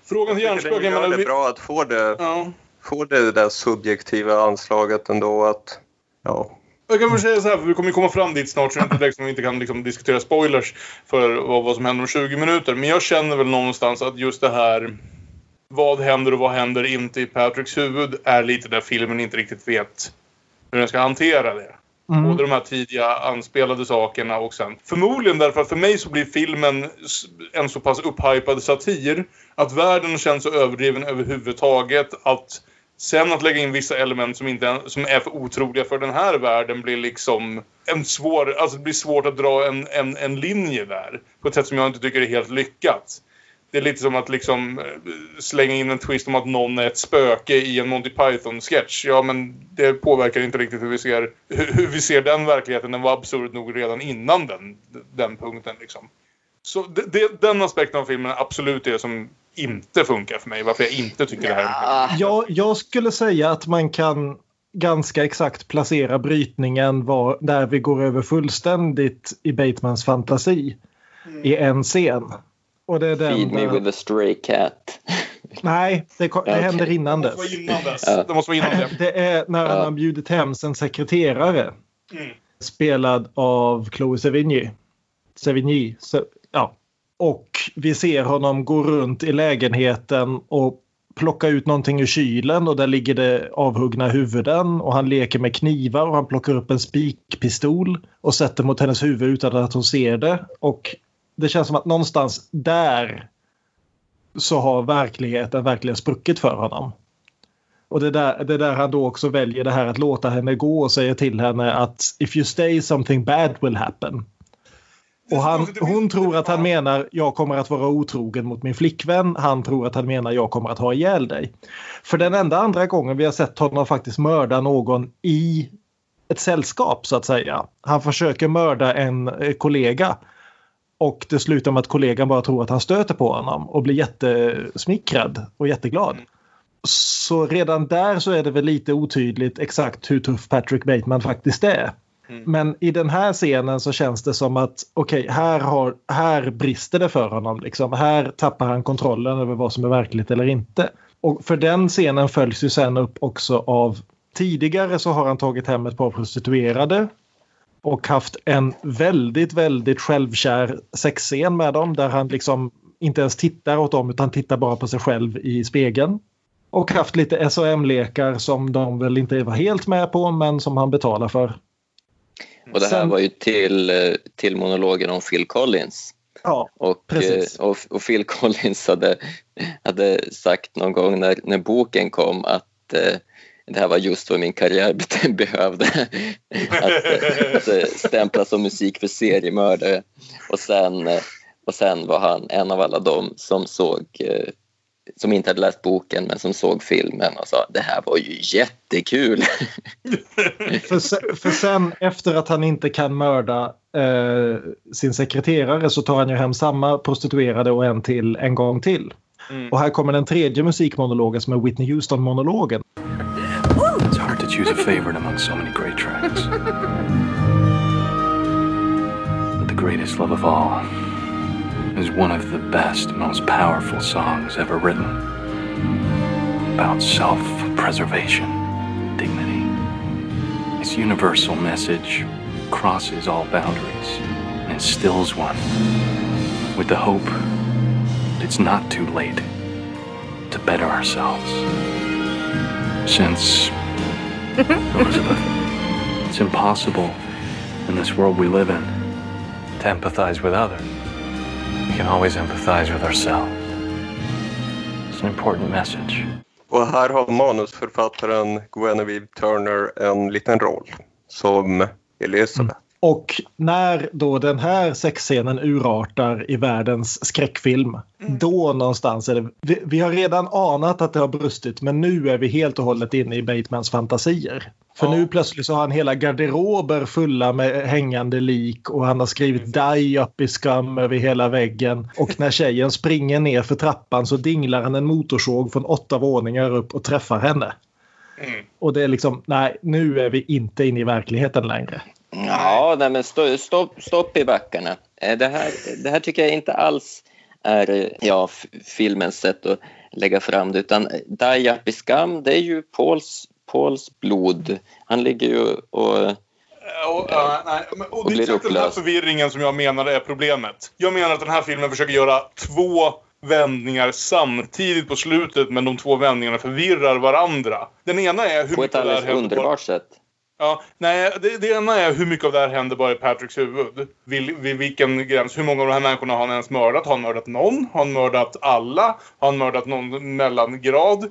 Frågan till hjärnspöken... Det är bra att få det, ja. få det där subjektiva anslaget ändå att... Ja. Jag kan väl säga så här, för vi kommer komma fram dit snart så det är inte direkt som vi inte kan liksom diskutera spoilers för vad, vad som händer om 20 minuter. Men jag känner väl någonstans att just det här vad händer och vad händer inte i Patricks huvud är lite där filmen inte riktigt vet hur den ska hantera det. Mm. Både de här tidiga anspelade sakerna och sen... Förmodligen därför att för mig så blir filmen en så pass upphypad satir att världen känns så överdriven överhuvudtaget att sen att lägga in vissa element som, inte, som är för otroliga för den här världen blir liksom en svår... Alltså det blir svårt att dra en, en, en linje där på ett sätt som jag inte tycker är helt lyckat. Det är lite som att liksom eh, slänga in en twist om att någon är ett spöke i en Monty Python-sketch. Ja, men det påverkar inte riktigt hur vi ser, hur, vi ser den verkligheten. Den var absurd nog redan innan den, den punkten. Liksom. Så det, det, den aspekten av filmen är absolut det som inte funkar för mig. Varför jag inte tycker det här är Jag, jag skulle säga att man kan ganska exakt placera brytningen var, där vi går över fullständigt i Batemans fantasi i en scen. Och det är den Feed me där- with a stray cat. Nej, det, det Okej. händer innan dess. Det måste vara innan det. Det är när han Ja. har bjudit hem sin sekreterare. Mm. Spelad av Chloe Sevigny. Sevigny. Se, ja. Och vi ser honom gå runt i lägenheten och plocka ut någonting ur kylen och där ligger det avhuggna huvuden och han leker med knivar och han plockar upp en spikpistol och sätter mot hennes huvud utan att hon ser det. Och det känns som att någonstans där så har verkligheten verkligen spruckit för honom. Och det är där, det är där han då också väljer det här att låta henne gå och säger till henne att if you stay something bad will happen. Och han, hon tror att han menar jag kommer att vara otrogen mot min flickvän. Han tror att han menar jag kommer att ha ihjäl dig. För den enda andra gången vi har sett honom faktiskt mörda någon i ett sällskap så att säga. Han försöker mörda en eh, kollega. Och det slutar med att kollegan bara tror att han stöter på honom och blir jättesmickrad och jätteglad. Så redan där så är det väl lite otydligt exakt hur tuff Patrick Bateman faktiskt är. Men i den här scenen så känns det som att okej, här, har, här brister det för honom. Liksom. Här tappar han kontrollen över vad som är verkligt eller inte. Och för den scenen följs ju sen upp också av tidigare så har han tagit hem ett par prostituerade och haft en väldigt, väldigt självkär sexscen med dem där han liksom inte ens tittar åt dem utan tittar bara på sig själv i spegeln. Och haft lite SOM-lekar som de väl inte var helt med på men som han betalar för. Och det här Sen- var ju till, till monologen om Phil Collins. Ja, Och, precis. eh, och, och Phil Collins hade, hade sagt någon gång när, när boken kom att eh, det här var just vad min karriär be- behövde. att, eh, att eh, stämpla som musik för seriemördare. Och sen, eh, och sen var han en av alla dem som såg eh, som inte hade läst boken men som såg filmen och sa det här var ju jättekul. För, se- för sen efter att han inte kan mörda eh, sin sekreterare så tar han ju hem samma prostituerade och en till en gång till. Och här kommer den tredje musikmonologen som är Whitney Houston-monologen. Choose a favorite among so many great tracks. But the greatest love of all is one of the best, most powerful songs ever written. About self preservation, dignity. Its universal message crosses all boundaries and instills one with the hope that it's not too late to better ourselves. Since Elizabeth. It's impossible in this world we live in to empathize with others. We can always empathize with ourselves. It's an important message. Och här har manusförfattaren Guinevere Turner en liten roll som Elizabeth. Och när då den här sexscenen urartar i världens skräckfilm, då någonstans är det... Vi, vi har redan anat att det har brustit, men nu är vi helt och hållet inne i Batemans fantasier. För nu plötsligt så har han hela garderober fulla med hängande lik och han har skrivit Die up i skam över hela väggen. Och när tjejen springer ner för trappan så dinglar han en motorsåg från åtta våningar upp och träffar henne. Och det är liksom, nej, nu är vi inte inne i verkligheten längre. Ja, nej, men stå, stopp, stopp i backarna. Eh, Det här, det här tycker jag inte alls är eh, ja, filmens sätt att lägga fram det. Utan Up i skam, det är ju Pauls, Pauls blod. Han ligger ju och... Och, ja, nej, men- och Och det är blir exakt den här förvirringen som jag menar är problemet. Jag menar att den här filmen försöker göra två vändningar samtidigt på slutet men de två vändningarna förvirrar varandra. Den ena är hur På ett alldeles underbart sätt. Ja, nej, det, det ena är hur mycket av det här händer bara i Patricks huvud. Vid, vid vilken gräns? Hur många av de här människorna har han ens mördat? Har han mördat någon? Har han mördat alla? Har han mördat någon mellangrad?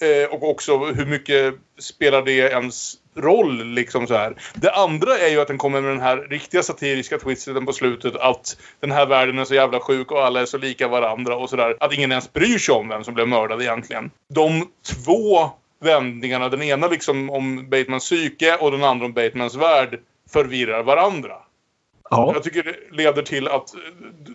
Eh, och också hur mycket spelar det ens roll liksom så här. Det andra är ju att den kommer med den här riktiga satiriska twisten på slutet att den här världen är så jävla sjuk och alla är så lika varandra och sådär. Att ingen ens bryr sig om vem som blev mördad egentligen. De två vändningarna, den ena liksom om Batemans psyke och den andra om Batemans värld förvirrar varandra. Ja. Jag tycker det leder till att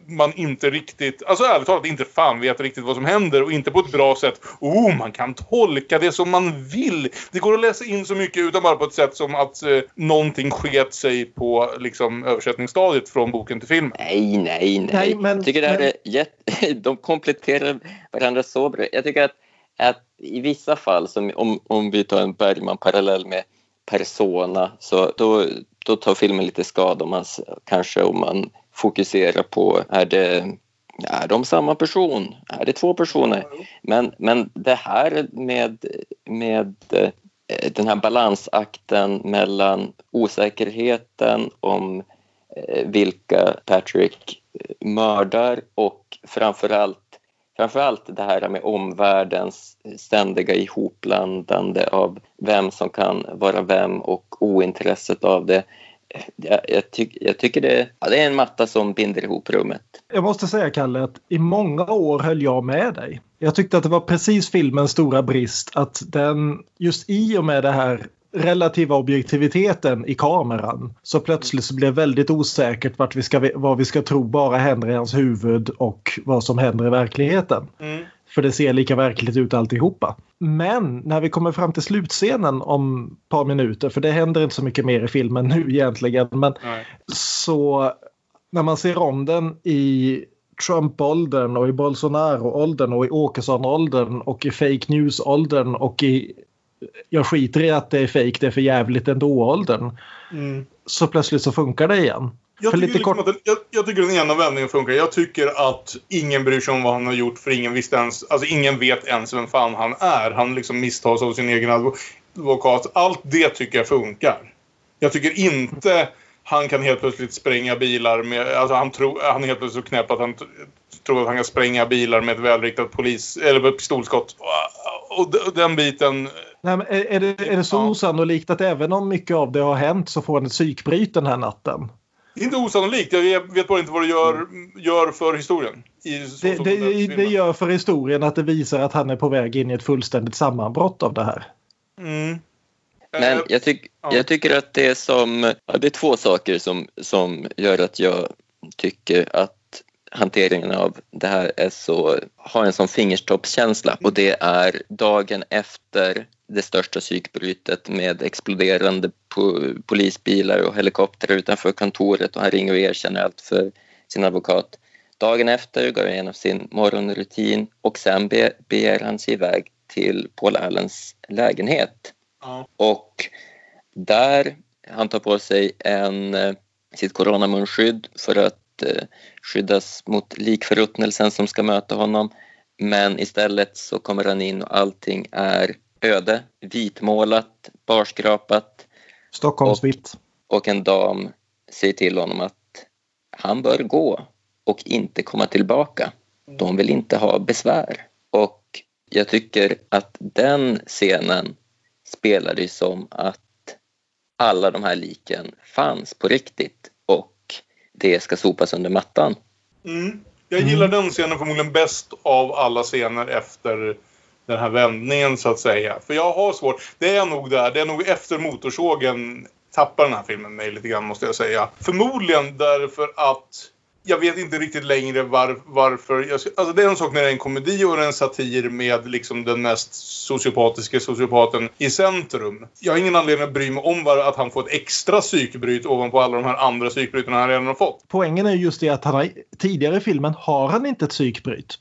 man inte riktigt, alltså ärligt talat inte fan vet riktigt vad som händer och inte på ett bra sätt. Oh, man kan tolka det som man vill. Det går att läsa in så mycket utan bara på ett sätt som att eh, någonting sket sig på liksom översättningsstadiet från boken till filmen. Nej, nej, nej. Nej, men- jag tycker det här men- är jätte... De kompletterar varandra så bra. Jag tycker att, att i vissa fall, som om, om vi tar en Bergman-parallell med Persona, så då, då tar filmen lite skada om man kanske om man fokuserar på är det är de samma person? Är det två personer? Men, men det här med, med eh, den här balansakten mellan osäkerheten om eh, vilka Patrick eh, mördar och framförallt Framförallt det här med omvärldens ständiga ihopblandande av vem som kan vara vem och ointresset av det. Jag, jag, tyck, jag tycker det, ja, det är en matta som binder ihop rummet. Jag måste säga Kalle att i många år höll jag med dig. Jag tyckte att det var precis filmens stora brist att den just i och med det här relativa objektiviteten i kameran så plötsligt så blev väldigt osäkert vart vi ska, vad vi ska tro bara händer i hans huvud och vad som händer i verkligheten. Mm. För det ser lika verkligt ut alltihopa. Men när vi kommer fram till slutscenen om ett par minuter, för det händer inte så mycket mer i filmen nu egentligen, men Nej. så när man ser om den i Trump-åldern och i Bolsonaro-åldern och i Åkesson-åldern och i fake news-åldern och i jag skiter i att det är fake, det är för jävligt ändå-åldern. Mm. Så plötsligt så funkar det igen. Jag tycker, lite liksom kort- den, jag, jag tycker den ena vändningen funkar. Jag tycker att ingen bryr sig om vad han har gjort för ingen visste ens, alltså ingen vet ens vem fan han är. Han liksom misstas av sin egen advokat. Allt det tycker jag funkar. Jag tycker inte han kan helt plötsligt spränga bilar med, alltså han, tror, han är helt plötsligt så knäpp att han tror att han kan spränga bilar med ett välriktat polis, eller pistolskott. Och, och den biten, Nej, men är, det, är det så Ja. osannolikt att även om mycket av det har hänt så får han ett psykbryt den här natten? det är inte osannolikt. Jag vet- bara inte vad det gör, gör för historien. I, så Det, det, det gör för historien att det visar att han är på väg in i ett fullständigt sammanbrott av det här. Mm. Men Eh, jag, tyck, ja. jag tycker att det är som, ja, det är två saker som, som gör att jag tycker att hanteringen av det här är så, har en sån fingertoppskänsla och det är dagen efter det största psykbrytet med exploderande po polisbilar och helikoptrar utanför kontoret och han ringer och erkänner allt för sin advokat. Dagen efter går han igenom sin morgonrutin och sen be, beger han sig iväg till Paul Allens lägenhet. Ja. Och där han tar på sig en, eh, sitt coronamunskydd för att skyddas mot likförruttnelsen som ska möta honom. Men istället så kommer han in och allting är öde, vitmålat, barskrapat Stockholmsvitt. och en dam säger till honom att han bör gå och inte komma tillbaka. De vill inte ha besvär. Och jag tycker att den scenen spelar ju som att alla de här liken fanns på riktigt och det ska sopas under mattan. Mm. Jag gillar den scenen förmodligen bäst av alla scener efter den här vändningen så att säga. För jag har svårt. Det är nog där. Det är nog efter Motorsågen tappar den här filmen mig lite grann måste jag säga. Förmodligen därför att jag vet inte riktigt längre var, varför. Jag, alltså det är en sak när det är en komedi och en satir med liksom den mest sociopatiska sociopaten i centrum. Jag har ingen anledning att bry mig om var, att han får ett extra psykbryt ovanpå alla de här andra psykbryten han redan har fått. Poängen är just det att han har, tidigare i filmen har han inte ett psykbryt.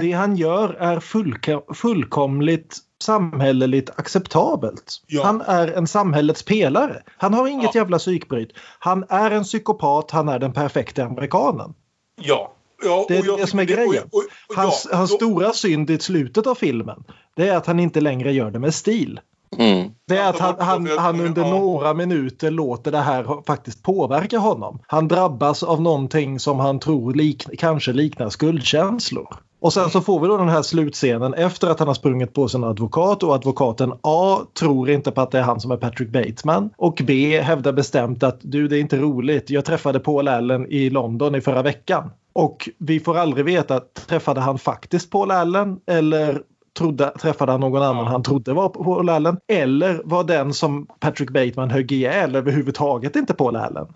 Det han gör är fullka, fullkomligt samhälleligt acceptabelt. Ja. Han är en samhällets pelare. Han har inget Ja. jävla psykbryt. Han är en psykopat, han är den perfekta amerikanen. Ja. ja Det är och jag det som är grejen. och- och- och Hans, ja, hans då- stora synd i slutet av filmen det är att han inte längre gör det med stil. Mm. Det är att han, han, han under några minuter låter det här faktiskt påverka honom. Han drabbas av någonting som han tror lik, kanske liknar skuldkänslor. Och sen så får vi då den här slutscenen efter att han har sprungit på sin advokat och advokaten A tror inte på att det är han som är Patrick Bateman och B hävdar bestämt att du det är inte roligt, jag träffade Paul Allen i London i förra veckan. Och vi får aldrig veta, träffade han faktiskt Paul Allen eller trodde, träffade han någon annan han trodde var Paul Allen? Eller var den som Patrick Bateman högg ihjäl överhuvudtaget inte Paul Allen?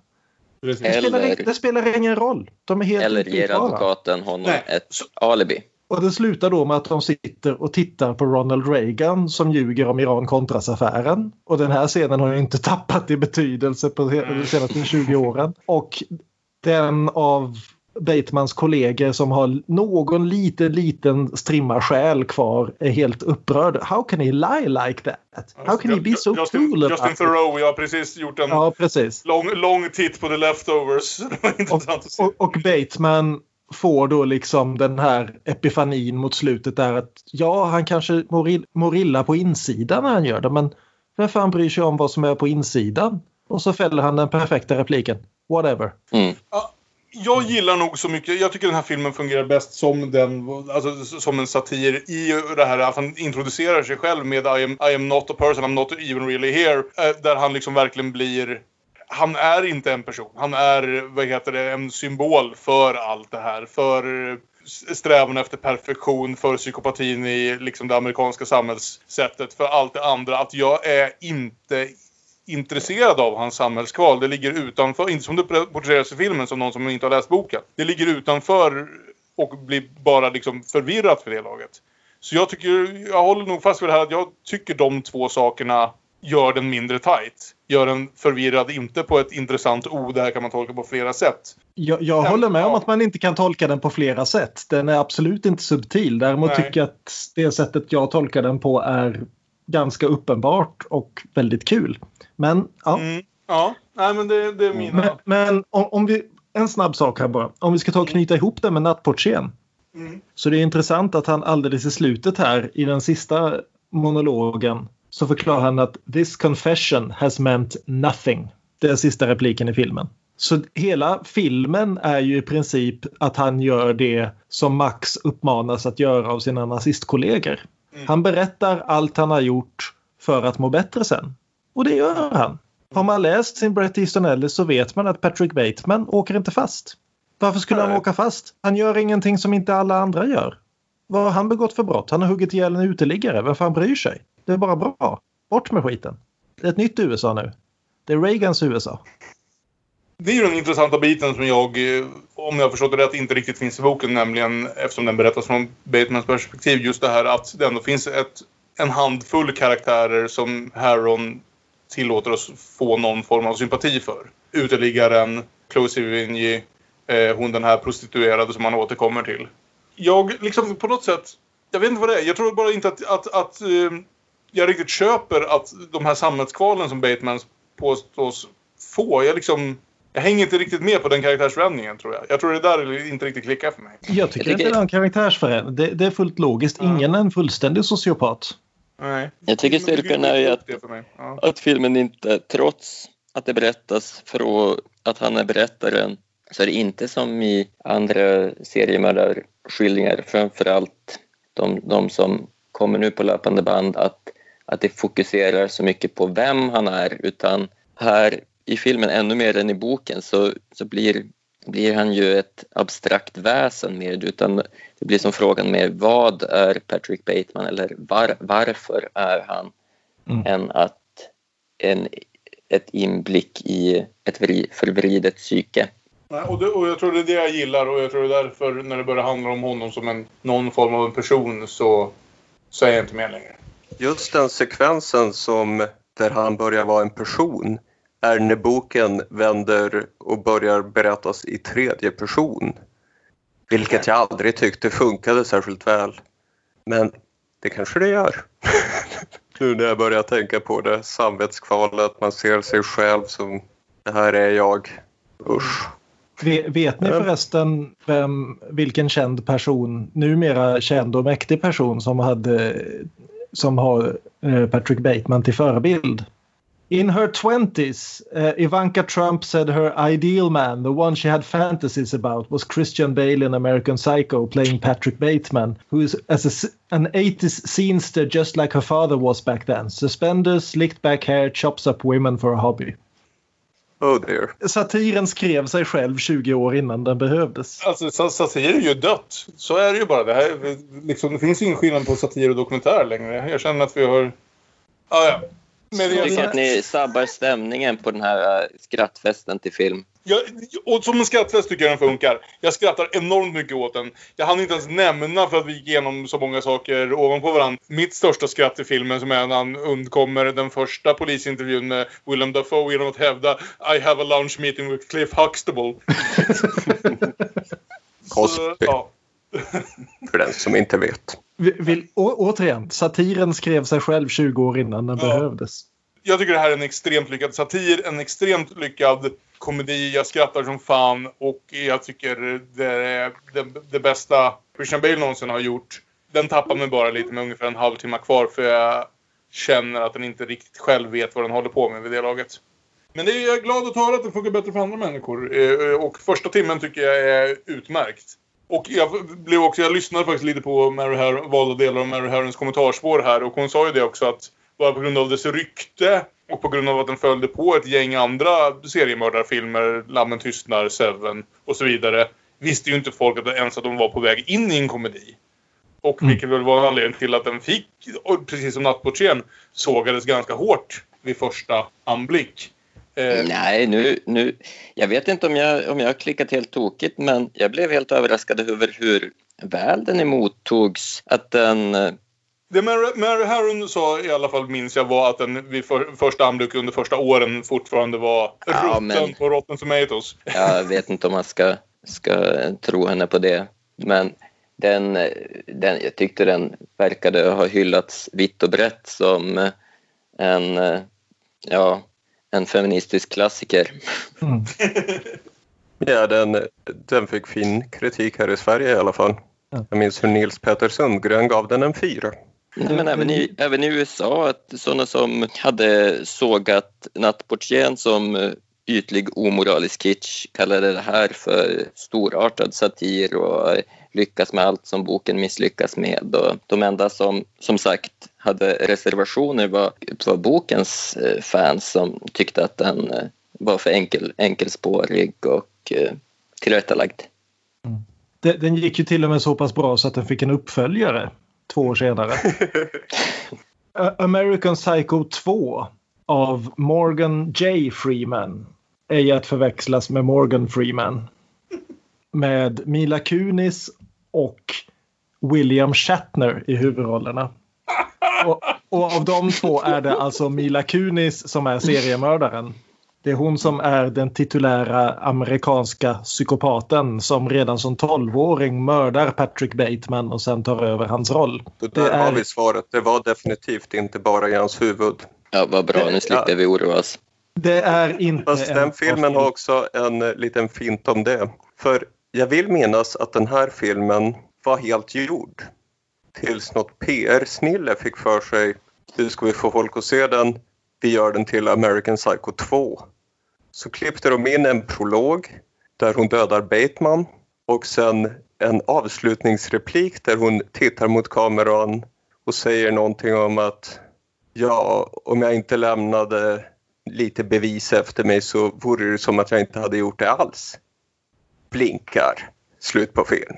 Det spelar, Eller- det spelar ingen roll. De är helt Eller ger advokaten honom Nej. ett alibi. Och det slutar då med att de sitter och tittar på Ronald Reagan som ljuger om Iran-Contras-affären. Och den här scenen har ju inte tappat i betydelse på de senaste 20 åren. Och den av Batemans kollegor som har någon liten, liten strimma själ kvar är helt upprörd. How can he lie like that? How can he be so Justin, cool Justin? Theroux, jag har precis gjort en Ja, precis. lång, lång titt på The Leftovers. Det var intressant att se. Och, och Bateman får då liksom den här epifanin mot slutet där att ja, han kanske mår, ill- mår illa på insidan när han gör det, men vem fan bryr sig om vad som är på insidan? Och så fäller han den perfekta repliken. Whatever. Mm. Jag gillar nog så mycket, jag tycker den här filmen fungerar bäst som den, alltså som en satir i det här att han introducerar sig själv med I am, I am not a person, I'm not even really here. eh, Där han liksom verkligen blir, han är inte en person, han är, vad heter det, en symbol för allt det här. För strävan efter perfektion, för psykopatin i liksom det amerikanska samhällssättet, för allt det andra. Att jag är inte intresserad av hans samhällskval. Det ligger utanför, inte som det porträtteras i filmen som någon som inte har läst boken. Det ligger utanför och blir bara liksom förvirrat för det laget. Så jag tycker, jag håller nog fast vid det här att jag tycker de två sakerna gör den mindre tight. Gör den förvirrad, inte på ett intressant ord, det här kan man tolka på flera sätt. Jag, jag Ja, håller med om ja. att man inte kan tolka den på flera sätt. Den är absolut inte subtil. Däremot Nej. tycker jag att det sättet jag tolkar den på är ganska uppenbart och väldigt kul. Men ja, Mm. Ja, nej men det, det är mina... Men, men om, om vi, en snabb sak här bara. Om vi ska ta och knyta ihop det med nattportieren. Mm. Så det är intressant att han alldeles i slutet här i den sista monologen så förklarar han att this confession has meant nothing. Det är sista repliken i filmen. Så hela filmen är ju i princip att han gör det som Max uppmanas att göra av sina nazistkollegor. Han berättar allt han har gjort för att må bättre sen. Och det gör han. Har man läst sin Bret Easton Ellis så vet man att Patrick Bateman åker inte fast. Varför skulle han Nej. åka fast? Han gör ingenting som inte alla andra gör. Vad har han begått för brott? Han har huggit ihjäl en uteliggare. Vem fan bryr sig? Det är bara bra. Bort med skiten. Det är ett nytt USA nu. Det är Reagans USA. Det är ju den intressanta biten som jag, eh, om jag har förstått det rätt, inte riktigt finns i boken. Nämligen, eftersom den berättas från Batemans perspektiv, just det här att det ändå finns ett, en handfull karaktärer som Harron tillåter oss få någon form av sympati för. Uteliggaren, Chloe Sevigny, eh, hon den här prostituerade som man återkommer till. Jag liksom på något sätt, jag vet inte vad det är, jag tror bara inte att, att, att eh, jag riktigt köper att de här samhällskvalen som Bateman påstås få, jag liksom jag hänger inte riktigt med på den karaktärsförändringen tror jag. Jag tror det där inte riktigt klickar för mig. Jag tycker, Jag tycker- att det är en karaktärsförändring. Det, det är fullt logiskt. Ingen är en fullständig sociopat. Nej. Jag tycker styrkan är ju att. Ja. att filmen inte, trots att det berättas för att han är berättaren, så är det inte som i andra seriemördarskildringar, framförallt de, de som kommer nu på löpande band, att, att det fokuserar så mycket på vem han är, utan här i filmen, ännu mer än i boken, så, så blir, blir han ju ett abstrakt väsen mer, utan det blir som frågan med vad är Patrick Bateman eller var, varför är han Mm. än att en, ett inblick i ett vri- förvridet psyke. Nej, och, det, och jag tror det är det jag gillar och jag tror det är därför när det börjar handla om honom som en, någon form av en person så, så är jag inte med längre. Just den sekvensen som där han börjar vara en person är när boken vänder och börjar berättas i tredje person. Vilket jag aldrig tyckte funkade särskilt väl. Men det kanske det gör. nu när jag börjar tänka på det, samvetskvalet, man ser sig själv som det här är jag. Usch. Vet, ni förresten vem, vilken känd person, numera känd och mäktig person som hade som har eh, Patrick Bateman till förebild. In her 20s, uh, Ivanka Trump said her ideal man, the one she had fantasies about, was Christian Bale in American Psycho playing Patrick Bateman, who is as a, an 80s scenester just like her father was back then. Suspenders, slicked back hair, chops up women for a hobby. Oh dear. Satiren skrev sig själv 20 år innan den behövdes. Alltså satir är ju dött. Så är det ju bara. Det, här, liksom, det finns ingen skillnad på satir och dokumentär längre. Jag känner att vi har... Ah, ja. Men jag tycker att ni sabbar stämningen på den här uh, skrattfesten till film. Jag, och som en skrattfest tycker jag den funkar. Jag skrattar enormt mycket åt den. Jag hann inte ens nämna för att vi gick igenom så många saker ovanpå varandra. Mitt största skratt i filmen som är när han undkommer den första polisintervjun med Willem Dafoe genom att hävda I have a lunch meeting with Cliff Huxtable. Cosby. Ja. för den som inte vet. Vill, å, återigen, satiren skrev sig själv 20 år innan den ja. behövdes. Jag tycker det här är en extremt lyckad satir, en extremt lyckad komedi. Jag skrattar som fan och jag tycker det är det, det bästa Christian Bale någonsin har gjort. Den tappar mig bara lite med ungefär en halvtimme kvar för jag känner att den inte riktigt själv vet vad den håller på med vid det laget. Men det är jag glad att höra att det funkar bättre för andra människor. Eh, och första timmen tycker jag är utmärkt. Och jag, blev också, jag lyssnade faktiskt lite på Mary Her, valda delar av Mary Herrens kommentarspår här och hon sa ju det också att bara på grund av dess rykte och på grund av att den följde på ett gäng andra seriemördarfilmer, Lammen tystnar, Seven och så vidare visste ju inte folk att ens att de var på väg in i en komedi. Och mm. vilket väl var en anledning till att den fick, precis som Nattportieren, sågades ganska hårt vid första anblick. Eh. Nej, nu, nu, jag vet inte om jag, om jag har klickat helt tokigt men jag blev helt överraskad över hur väl den emottogs. Att den... Eh, det Mary, Mary Harron sa i alla fall minns jag var att den vid för, första anblick under första åren fortfarande var ja, rutten men, på Rotten Tomatoes. Jag vet inte om man ska, ska tro henne på det. Men den, den, jag tyckte den verkade ha hyllats vitt och brett som en, ja, en feministisk klassiker. Mm. ja, den, den fick fin kritik här i Sverige i alla fall. Ja. Jag minns hur Nils Petter Sundgren gav den en fyra. Nej, men även i, även i USA, att sådana som hade sågat Nattportieren som eh, ytlig omoralisk kitsch kallade det här för storartad satir och lyckas med allt som boken misslyckas med. Och de enda som, som sagt, hade reservationer var, var bokens eh, fans som tyckte att den eh, var för enkel, enkelspårig och eh, tillrättalagd. Mm. Den gick ju till och med så pass bra så att den fick en uppföljare två år senare. American Psycho 2 av Morgan J. Freeman är ju att förväxlas med Morgan Freeman. Med Mila Kunis och William Shatner i huvudrollerna. Och, och, av de två är det alltså Mila Kunis som är seriemördaren. Det är hon som är den titulära amerikanska psykopaten som redan som 12-åring mördar Patrick Bateman och sen tar över hans roll. Så där är... har vi svaret. Det var definitivt inte bara i hans huvud. Ja, vad bra. Nu slipper vi oroa oss. Det är inte Fast den filmen har också en liten fint om det. För jag vill minnas att den här filmen var helt gjord. Tills något PR-snille fick för sig, hur ska vi få folk att se den? Vi gör den till American Psycho 2. Så klippte de in en prolog där hon dödar Bateman och sen en avslutningsreplik där hon tittar mot kameran och säger någonting om att ja, om jag inte lämnade lite bevis efter mig så vore det som att jag inte hade gjort det alls. Blinkar. Slut på film.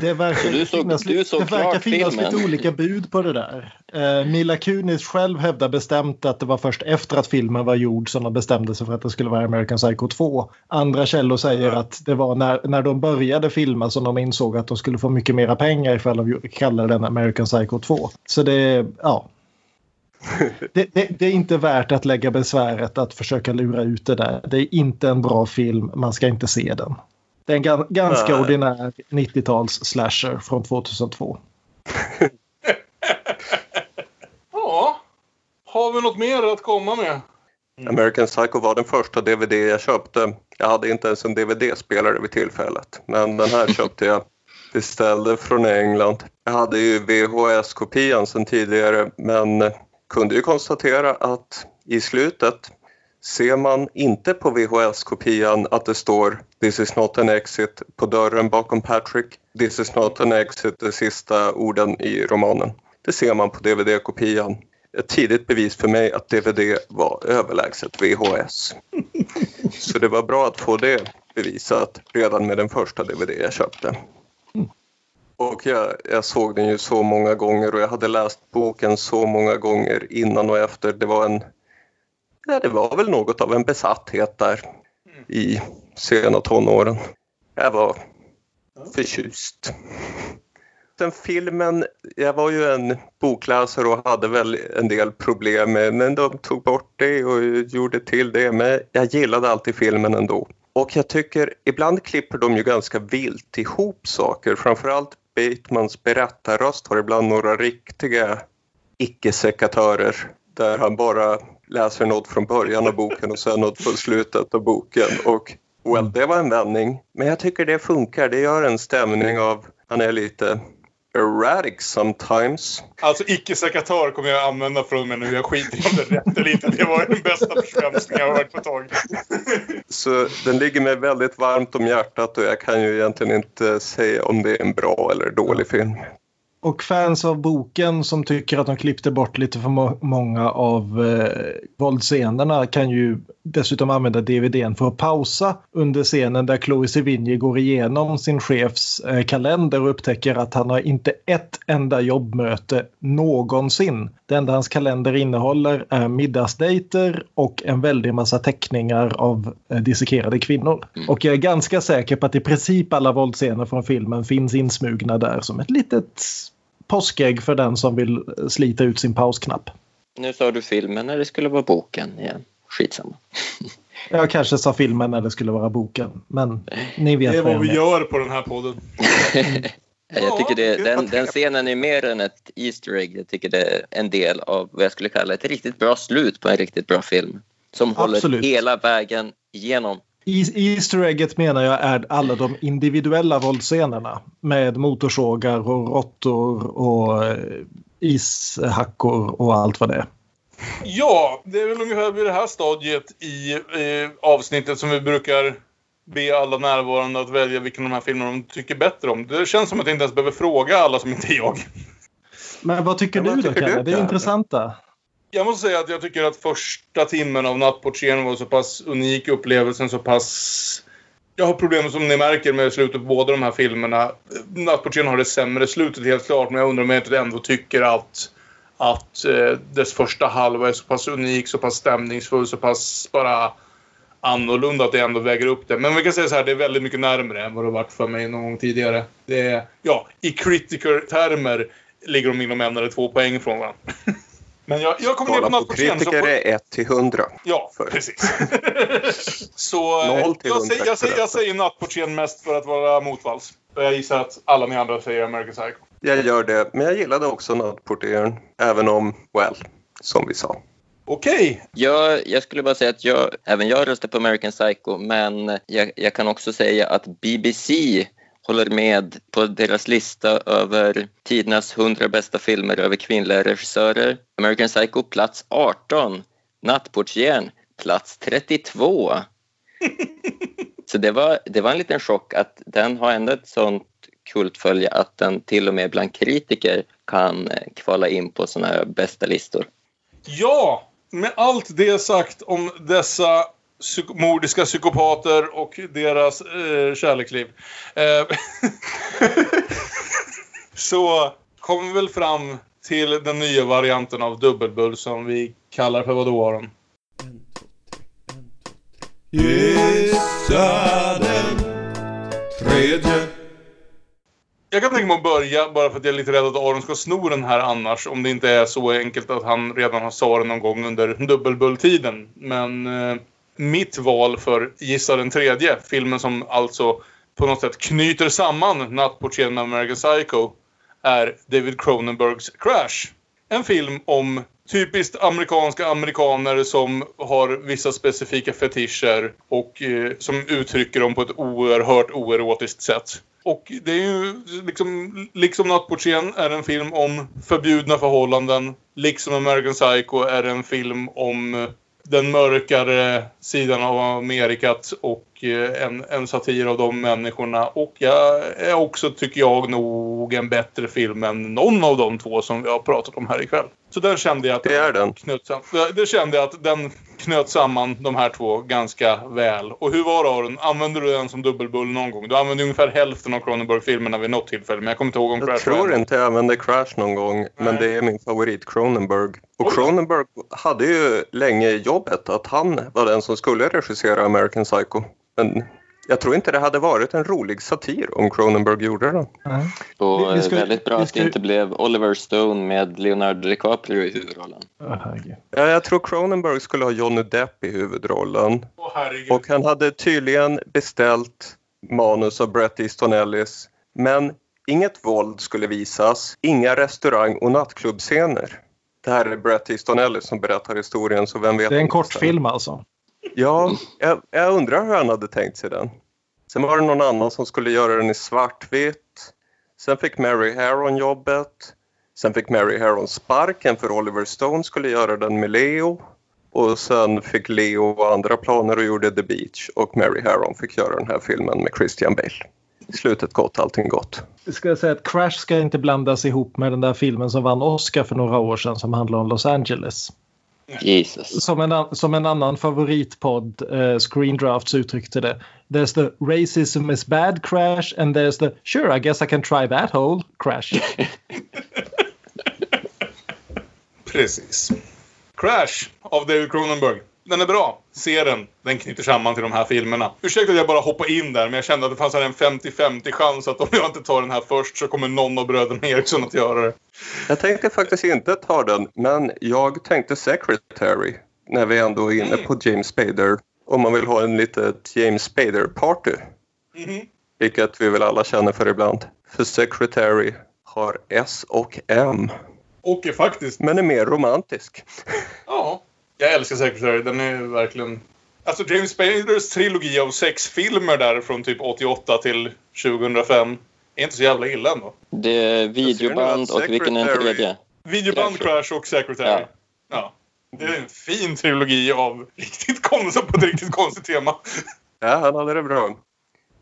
Det verkar du såg, finnas, du såg det verkar finnas filmen. lite olika bud på det där. Eh, Mila Kunis själv hävdar bestämt att det var först efter att filmen var gjord som de bestämde sig för att det skulle vara American Psycho 2. Andra källor säger att det var när, när de började filma som de insåg att de skulle få mycket mera pengar ifall de kallade den American Psycho 2. Så det, ja. Det, det, det, är inte värt att lägga besväret att försöka lura ut det där. Det är inte en bra film, man ska inte se den. Det är en ganska Nej. ordinär 90-tals slasher från 2002. ja, har vi något mer att komma med? Mm. American Psycho var den första DVD jag köpte. Jag hade inte ens en DVD-spelare vid tillfället. Men den här köpte jag. Beställde från England. Jag hade ju VHS-kopian sedan tidigare men kunde ju konstatera att i slutet ser man inte på VHS-kopian att det står “This is not an exit” på dörren bakom Patrick. “This is not an exit” de sista orden i romanen. Det ser man på DVD-kopian. Ett tidigt bevis för mig att DVD var överlägset VHS. Så det var bra att få det bevisat redan med den första DVD jag köpte. Och jag, jag, såg den ju så många gånger och jag hade läst boken så många gånger innan och efter. Det var en... Ja, det var väl något av en besatthet där i sena tonåren. Jag var förtjust. Sen filmen, jag var ju en bokläsare och hade väl en del problem med men de tog bort det och gjorde till det. Men jag gillade alltid filmen ändå. Och jag tycker ibland klipper de ju ganska vilt ihop saker. Framförallt Batemans berättarröst har ibland några riktiga icke-sekatörer där han bara läser något från början av boken och sen något från slutet av boken. Och well, det var en vändning. Men jag tycker det funkar. Det gör en stämning av, han är lite erratic sometimes. Alltså icke-sekatör kommer jag använda från mig nu. Jag skiter i om det är rätt eller inte. Det var den bästa försvenskningen jag har hört på ett tag. Så den ligger mig väldigt varmt om hjärtat och jag kan ju egentligen inte säga om det är en bra eller dålig film. Och fans av boken som tycker att de klippte bort lite för må många av eh, våldsscenerna kan ju dessutom använda DVDn för att pausa under scenen där Chloe Sevigny går igenom sin chefs eh, kalender och upptäcker att han har inte ett enda jobbmöte någonsin. Det enda hans kalender innehåller är middagsdejter och en väldig massa teckningar av eh, dissekerade kvinnor. Mm. Och jag är ganska säker på att i princip alla våldsscener från filmen finns insmugna där som ett litet påskägg för den som vill slita ut sin pausknapp. Nu sa du filmen när det skulle vara boken igen. Skitsamma. Jag kanske sa filmen när det skulle vara boken, men ni vet Det är vad vi gör på den här podden. jag tycker det, den, den, scenen är mer än ett Easter egg. Jag tycker det är en del av vad jag skulle kalla ett riktigt bra slut på en riktigt bra film. Som Absolut. håller hela vägen igenom. Easter egget menar jag är alla de individuella våldsscenerna med motorsågar och råttor och eh, ishackor och allt vad det är. Ja, det är väl ungefär vid det här stadiet i eh, avsnittet som vi brukar be alla närvarande att välja vilken av de här filmerna de tycker bättre om. Det känns som att jag inte ens behöver fråga alla som inte är jag. Men vad tycker Men du då, Kalle? Det är intressanta jag måste säga att jag tycker att första timmen av Nattportieren var så pass unik upplevelsen, så pass... Jag har problem som ni märker med slutet på båda de här filmerna. Nattportieren har det sämre slutet helt klart, men jag undrar om jag inte ändå tycker att, att eh, dess första halva är så pass unik, så pass stämningsfull, så pass bara annorlunda att det ändå väger upp det. Men vi kan säga så här, det är väldigt mycket närmre än vad det varit för mig någon gång tidigare. Det är, ja, i critical-termer ligger de inom en eller två poäng från varandra. Men jag, jag kommer ner på noll på kritiker så... är 1 till 100. Ja, för. precis. så jag, säger, jag, säger, jag säger nattportieren mest för att vara motvalls. Jag gissar att alla ni andra säger American Psycho. Jag gör det, men jag gillade också nattportieren. Även om, well, som vi sa. Okej. Okay. Jag, jag skulle bara säga att jag, även jag röstar på American Psycho, men jag, jag kan också säga att BBC håller med på deras lista över tidernas 100 bästa filmer över kvinnliga regissörer. American Psycho plats 18, Nattportieren plats 32. Så det var, det var en liten chock att den har ändå ett sånt kultfölje att den till och med bland kritiker kan kvala in på såna här bästa listor. Ja, med allt det sagt om dessa psyk mordiska psykopater och deras eh, kärleksliv. Eh, så kommer vi väl fram till den nya varianten av dubbelbull som vi kallar för vad då Aron? Gissa den tredje jag kan tänka mig att börja bara för att jag är lite rädd att Aron ska sno den här annars. Om det inte är så enkelt att han redan har sa den någon gång under dubbelbulltiden. Men eh, mitt val för Gissa den tredje, filmen som alltså på något sätt knyter samman Nattportieren med American Psycho, är David Cronenbergs Crash. En film om typiskt amerikanska amerikaner som har vissa specifika fetischer och eh, som uttrycker dem på ett oerhört oerotiskt sätt. Och det är ju liksom, liksom Nattportieren är en film om förbjudna förhållanden. Liksom American Psycho är en film om eh, den mörkare sidan av Amerikat och eh, en, en satir av de människorna. Och jag är också, tycker jag, nog en bättre film än någon av de två som vi har pratat om här ikväll. Så den kände jag att det är den. Knöt det kände jag att den knöt samman de här två ganska väl. Och hur var det Aron? Använde du den som dubbelbull någon gång? Du använde ungefär hälften av Cronenberg-filmerna vid något tillfälle, men jag kommer inte ihåg om Jag Crash var tror inte jag använde Crash någon gång, men det är min favorit Cronenberg. Och Cronenberg hade ju länge jobbet att han var den som skulle regissera American Psycho. Men jag tror inte det hade varit en rolig satir om Cronenberg gjorde den. Och Vi- vi ska- väldigt bra vi att ska- det inte blev Oliver Stone med Leonardo DiCaprio i huvudrollen. Herregud. Ja, jag tror Cronenberg skulle ha Johnny Depp i huvudrollen. Herregud. Och han hade tydligen beställt manus av Bret Easton Ellis. Men inget våld skulle visas, inga restaurang och nattklubbscener. Det här är Bret Easton Ellis som berättar historien, så vem vet Det är en om kort stämmer. film alltså. Ja, jag, jag undrar hur han hade tänkt sig den. Sen var det någon annan som skulle göra den i svartvitt. Sen fick Mary Harron jobbet. Sen fick Mary Harron sparken för Oliver Stone skulle göra den med Leo. Och sen fick Leo andra planer och gjorde The Beach. Och Mary Harron fick göra den här filmen med Christian Bale. Slutet gott, allting gott. Ska jag säga att Crash ska inte blandas ihop med den där filmen som vann Oscar för några år sedan som handlar om Los Angeles. Jesus. Som en, som en annan favoritpodd, eh, Screen Drafts, uttryckte det. There's the racism is bad crash and there's the sure I guess I can try that whole crash. Precis. Crash av David Cronenberg. Den är bra. Se den. Den knyter samman till de här filmerna. Ursäkta att jag bara hoppade in där, men jag kände att det fanns en 50-50 chans att om jag inte tar den här först så kommer någon av bröderna Eriksson att göra det. Jag tänkte faktiskt inte ta den, men jag tänkte Secretary när vi ändå är inne på James Spader. Om man vill ha en litet James Spader-party. Mhm. Vilket vi väl alla känner för ibland. För Secretary har S och M, Och är faktiskt... men är mer romantisk. Ja. Jag älskar Secretary. Den är verkligen... Alltså James Spaders trilogi av sex filmer där från typ 88 till 2005 är inte så jävla illa ändå. Det är videoband och vilken är den tredje? Videoband. Crash och Secretary. Ja. Ja. Det är en fin trilogi av riktigt konstigt på ett riktigt konstigt tema. Ja, han hade det bra.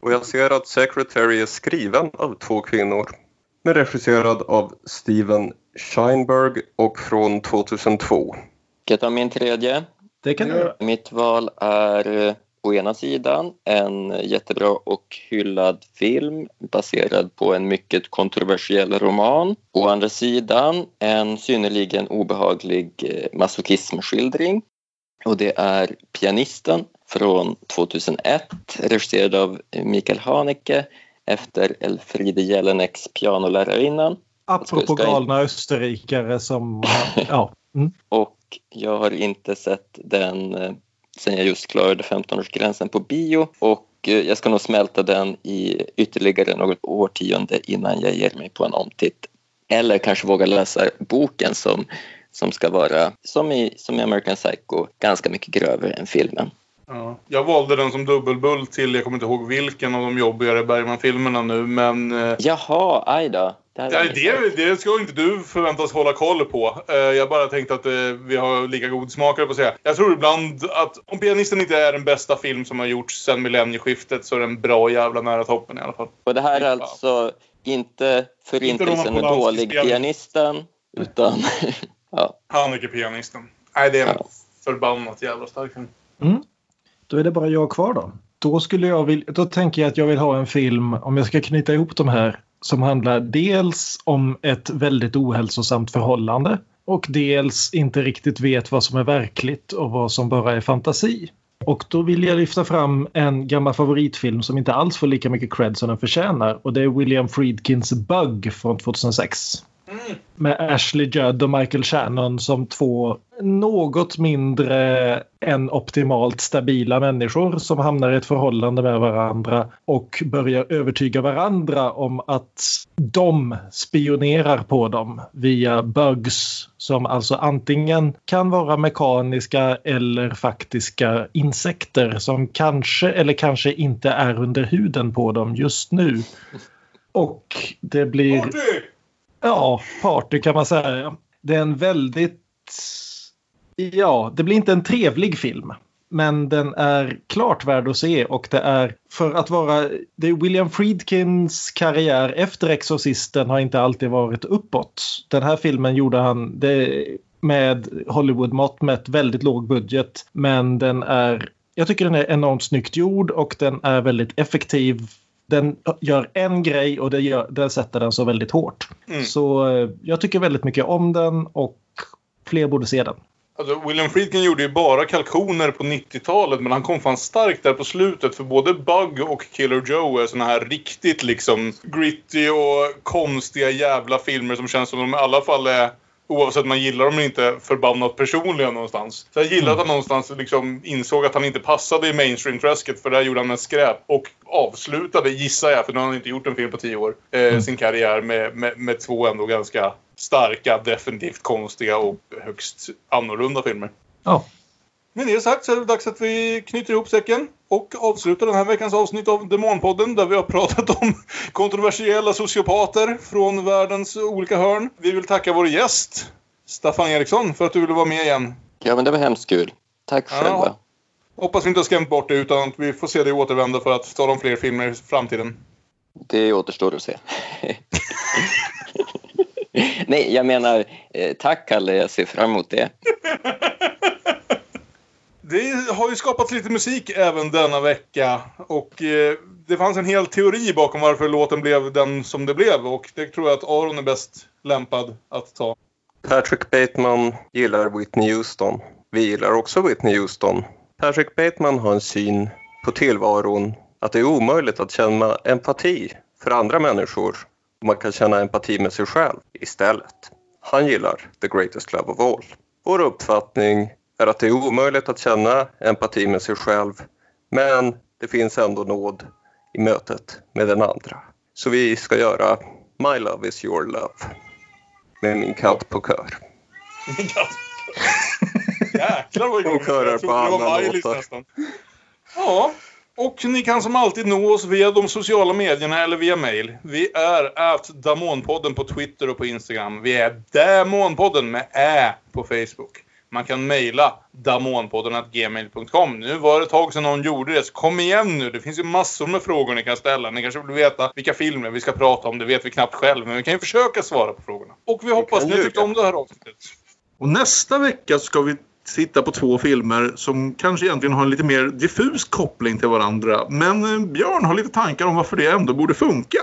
Och jag ser att Secretary är skriven av två kvinnor. Men regisserad av Steven Scheinberg och från 2002. Ska jag ta min tredje? Det kan du göra. Mitt val är eh, å ena sidan en jättebra och hyllad film baserad på en mycket kontroversiell roman. Å andra sidan en synnerligen obehaglig eh, masochismskildring. Och det är Pianisten från 2001 regisserad av Mikael Haneke efter Elfriede Jelineks Pianolärarinnan. Apropå galna österrikare som... Ja. Mm. Och jag har inte sett den eh, sen jag just klarade 15-årsgränsen på bio och eh, jag ska nog smälta den i ytterligare något årtionde innan jag ger mig på en omtitt. Eller kanske våga läsa boken som, som ska vara, som i, som i American Psycho, ganska mycket grövre än filmen. Ja. Jag valde den som dubbelbull till, jag kommer inte ihåg vilken av de jobbigare Bergman-filmerna nu, men... eh, Jaha, aj då. Det Ja, det, det ska inte du förväntas hålla koll på. Eh, Jag bara tänkte att eh, vi har lika god smak, på att säga. Jag tror ibland att om Pianisten inte är den bästa film som har gjorts sedan millennieskiftet så är den bra jävla nära toppen i alla fall. Och det här är alltså inte Förintelsen Polanskis dålig pianist. pianisten, utan ja, Han är Pianisten. Nej, det är en Ja. förbannat jävla stark film. Mm. Då är det bara jag kvar då. Då, skulle jag vill, då tänker jag att jag vill ha en film, om jag ska knyta ihop de här, som handlar dels om ett väldigt ohälsosamt förhållande och dels inte riktigt vet vad som är verkligt och vad som bara är fantasi. Och då vill jag lyfta fram en gammal favoritfilm som inte alls får lika mycket cred som den förtjänar och det är William Friedkins Bug från 2006 med Ashley Judd och Michael Shannon som två något mindre än optimalt stabila människor som hamnar i ett förhållande med varandra och börjar övertyga varandra om att de spionerar på dem via bugs som alltså antingen kan vara mekaniska eller faktiska insekter som kanske eller kanske inte är under huden på dem just nu. Och det blir... Ja, party kan man säga. Det är en väldigt... Ja, det blir inte en trevlig film. Men den är klart värd att se och det är för att vara... Det är William Friedkins karriär efter Exorcisten har inte alltid varit uppåt. Den här filmen gjorde han det med Hollywood-mått mätt väldigt låg budget. Men den är... Jag tycker den är enormt snyggt gjord och den är väldigt effektiv den gör en grej och det, gör, det sätter den så väldigt hårt. Mm. Så eh, jag tycker väldigt mycket om den och fler borde se den. Alltså, William Friedkin gjorde ju bara kalkoner på 90-talet men han kom fan starkt där på slutet för både Bug och Killer Joe är såna här riktigt liksom gritty och konstiga jävla filmer som känns som de i alla fall är oavsett om man gillar dem eller inte, förbannat personliga någonstans. Så jag gillar att han någonstans liksom insåg att han inte passade i mainstream-träsket för där gjorde han en skräp. Och avslutade, gissar jag, för nu har han inte gjort en film på tio år, eh, Mm. sin karriär med, med, med två ändå ganska starka, definitivt konstiga och högst annorlunda filmer. Ja. Med det sagt så är det dags att vi knyter ihop säcken och avslutar den här veckans avsnitt av Demonpodden där vi har pratat om kontroversiella sociopater från världens olika hörn. Vi vill tacka vår gäst, Staffan Eriksson, för att du ville vara med igen. Ja, men det var hemskt kul. Tack Ja. själva. Hoppas vi inte har skrämt bort det utan att vi får se dig återvända för att tala om fler filmer i framtiden. Det återstår att se. Nej, jag menar eh, tack Kalle, jag ser fram emot det. Det har ju skapats lite musik även denna vecka och eh, det fanns en hel teori bakom varför låten blev den som det blev och det tror jag att Aron är bäst lämpad att ta. Patrick Bateman gillar Whitney Houston. Vi gillar också Whitney Houston. Patrick Bateman har en syn på tillvaron att det är omöjligt att känna empati för andra människor man kan känna empati med sig själv istället. Han gillar The Greatest Love of All. Vår uppfattning är att det är omöjligt att känna empati med sig själv men det finns ändå nåd i mötet med den andra. Så vi ska göra My Love Is Your Love med min katt på kör. Jäklar vad Hon körar på alla låtar. Ja, och ni kan som alltid nå oss via de sociala medierna eller via mail. Vi är at Damonpodden på Twitter och på Instagram. Vi är Damonpodden med Ä på Facebook. Man kan mejla damonpodden.gmail.com. Nu var det ett tag sedan någon gjorde det, så kom igen nu. Det finns ju massor med frågor ni kan ställa. Ni kanske vill veta vilka filmer vi ska prata om. Det vet vi knappt själv, men vi kan ju försöka svara på frågorna. Och vi hoppas ni tyckte om det här avsnittet. Och nästa vecka ska vi titta på två filmer som kanske egentligen har en lite mer diffus koppling till varandra. Men eh, Björn har lite tankar om varför det ändå borde funka.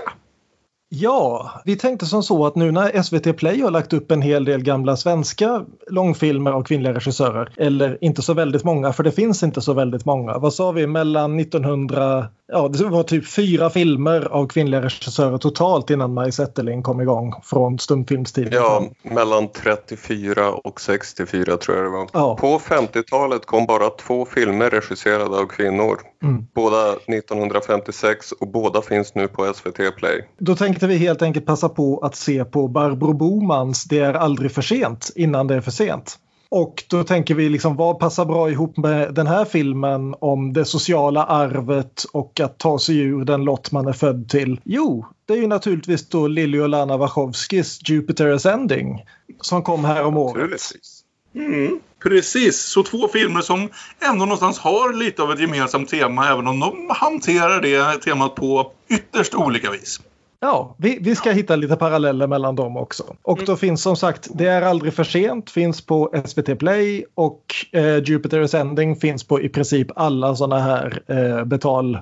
Ja, vi tänkte som så att nu när SVT Play har lagt upp en hel del gamla svenska långfilmer av kvinnliga regissörer, eller inte så väldigt många, för det finns inte så väldigt många. Vad sa vi, mellan 1900, ja det var typ fyra filmer av kvinnliga regissörer totalt innan Maj Zetterling kom igång från stumfilmstiden. Ja, mellan 34 och 64 tror jag det var. Ja. På 50-talet kom bara två filmer regisserade av kvinnor. Mm. Båda 1956 och båda finns nu på SVT Play. Då tänkte vi helt enkelt passa på att se på Barbro Bomans Det är aldrig för sent innan det är för sent. Och då tänker vi liksom vad passar bra ihop med den här filmen om det sociala arvet och att ta sig ur den lott man är född till? Jo, det är ju naturligtvis då Lili och Lana Wachowskis Jupiter Ascending som kom här om året. Mm, precis, så två filmer som ändå någonstans har lite av ett gemensamt tema även om de hanterar det temat på ytterst olika vis. Ja, vi, vi ska hitta lite paralleller mellan dem också. Och då finns som sagt Det är aldrig för sent finns på SVT Play och eh, Jupiter Ascending finns på i princip alla sådana här eh, betal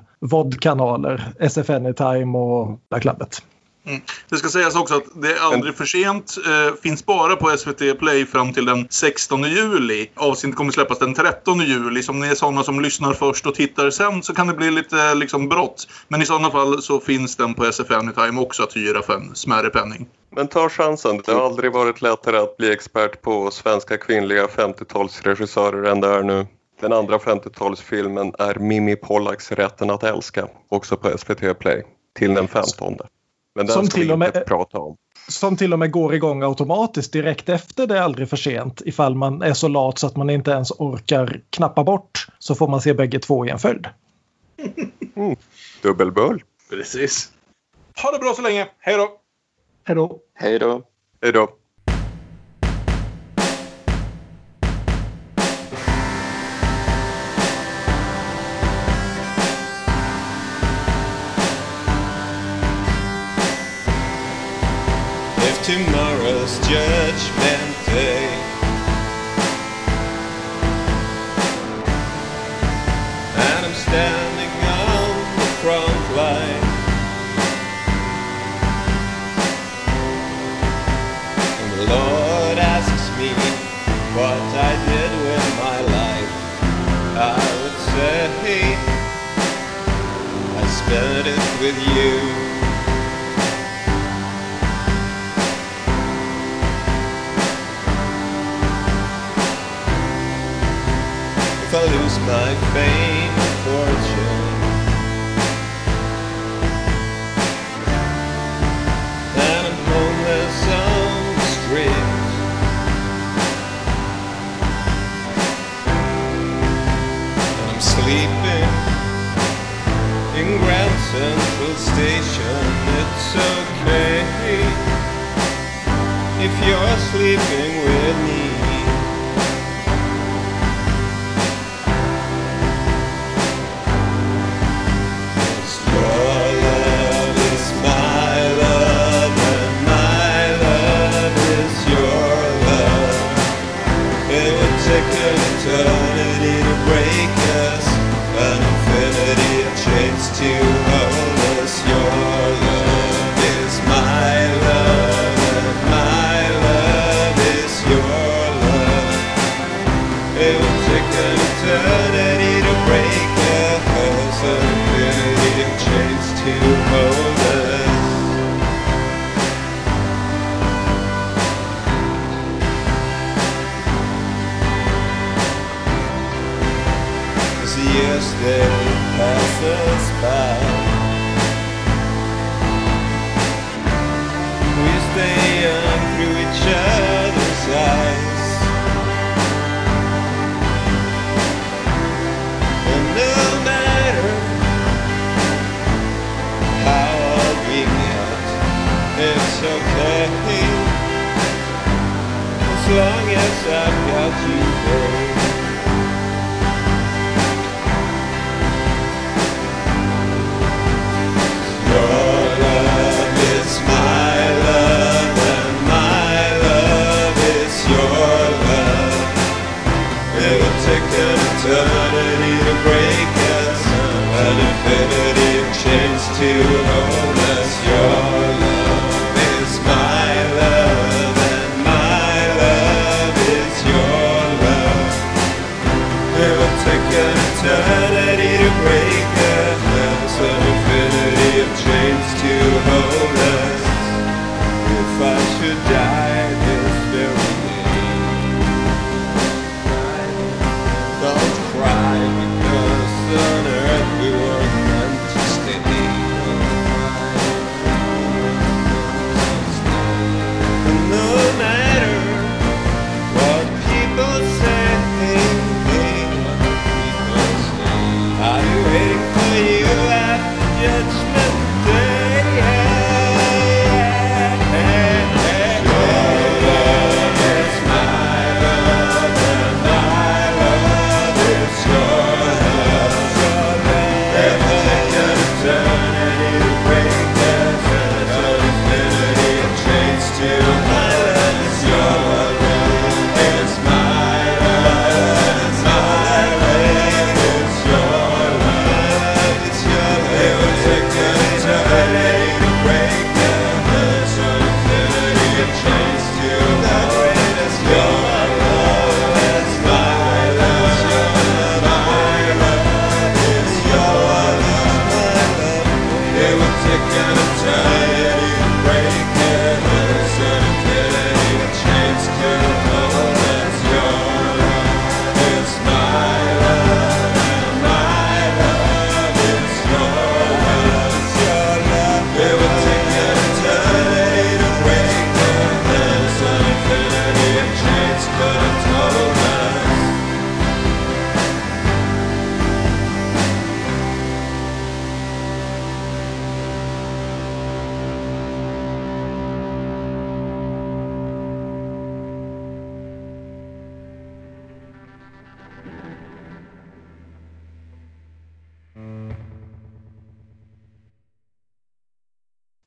kanaler SF Anytime och Black Labbet. Mm. Det ska sägas också att Det är aldrig för sent eh, finns bara på SVT Play fram till den 16 juli. Avsnittet kommer släppas den 13 juli. Så om ni är sådana som lyssnar först och tittar sen så kan det bli lite liksom brott. Men i sådana fall så finns den på SF Anytime också att hyra för en smärre penning. Men ta chansen. Det har aldrig varit lättare att bli expert på svenska kvinnliga 50-talsregissörer än det är nu. Den andra 50-talsfilmen är Mimi Pollaks Rätten att älska, också på SVT Play, till den 15. Men den Som ska till och med- inte prata om. Som till och med går igång automatiskt direkt efter Det är aldrig för sent. Ifall man är så lat så att man inte ens orkar knappa bort så får man se bägge två i en följd. Dubbelbull. Precis. Ha det bra så länge. Hej då! Hej då! Hej då! Hej då! Judgment day. And I'm standing on the front line. And the Lord asks me what I did with my life. I would say I spent it with you My fame and fortune. And I'm homeless on the street. And I'm sleeping in Grand Central Station. It's okay if you're sleeping with me.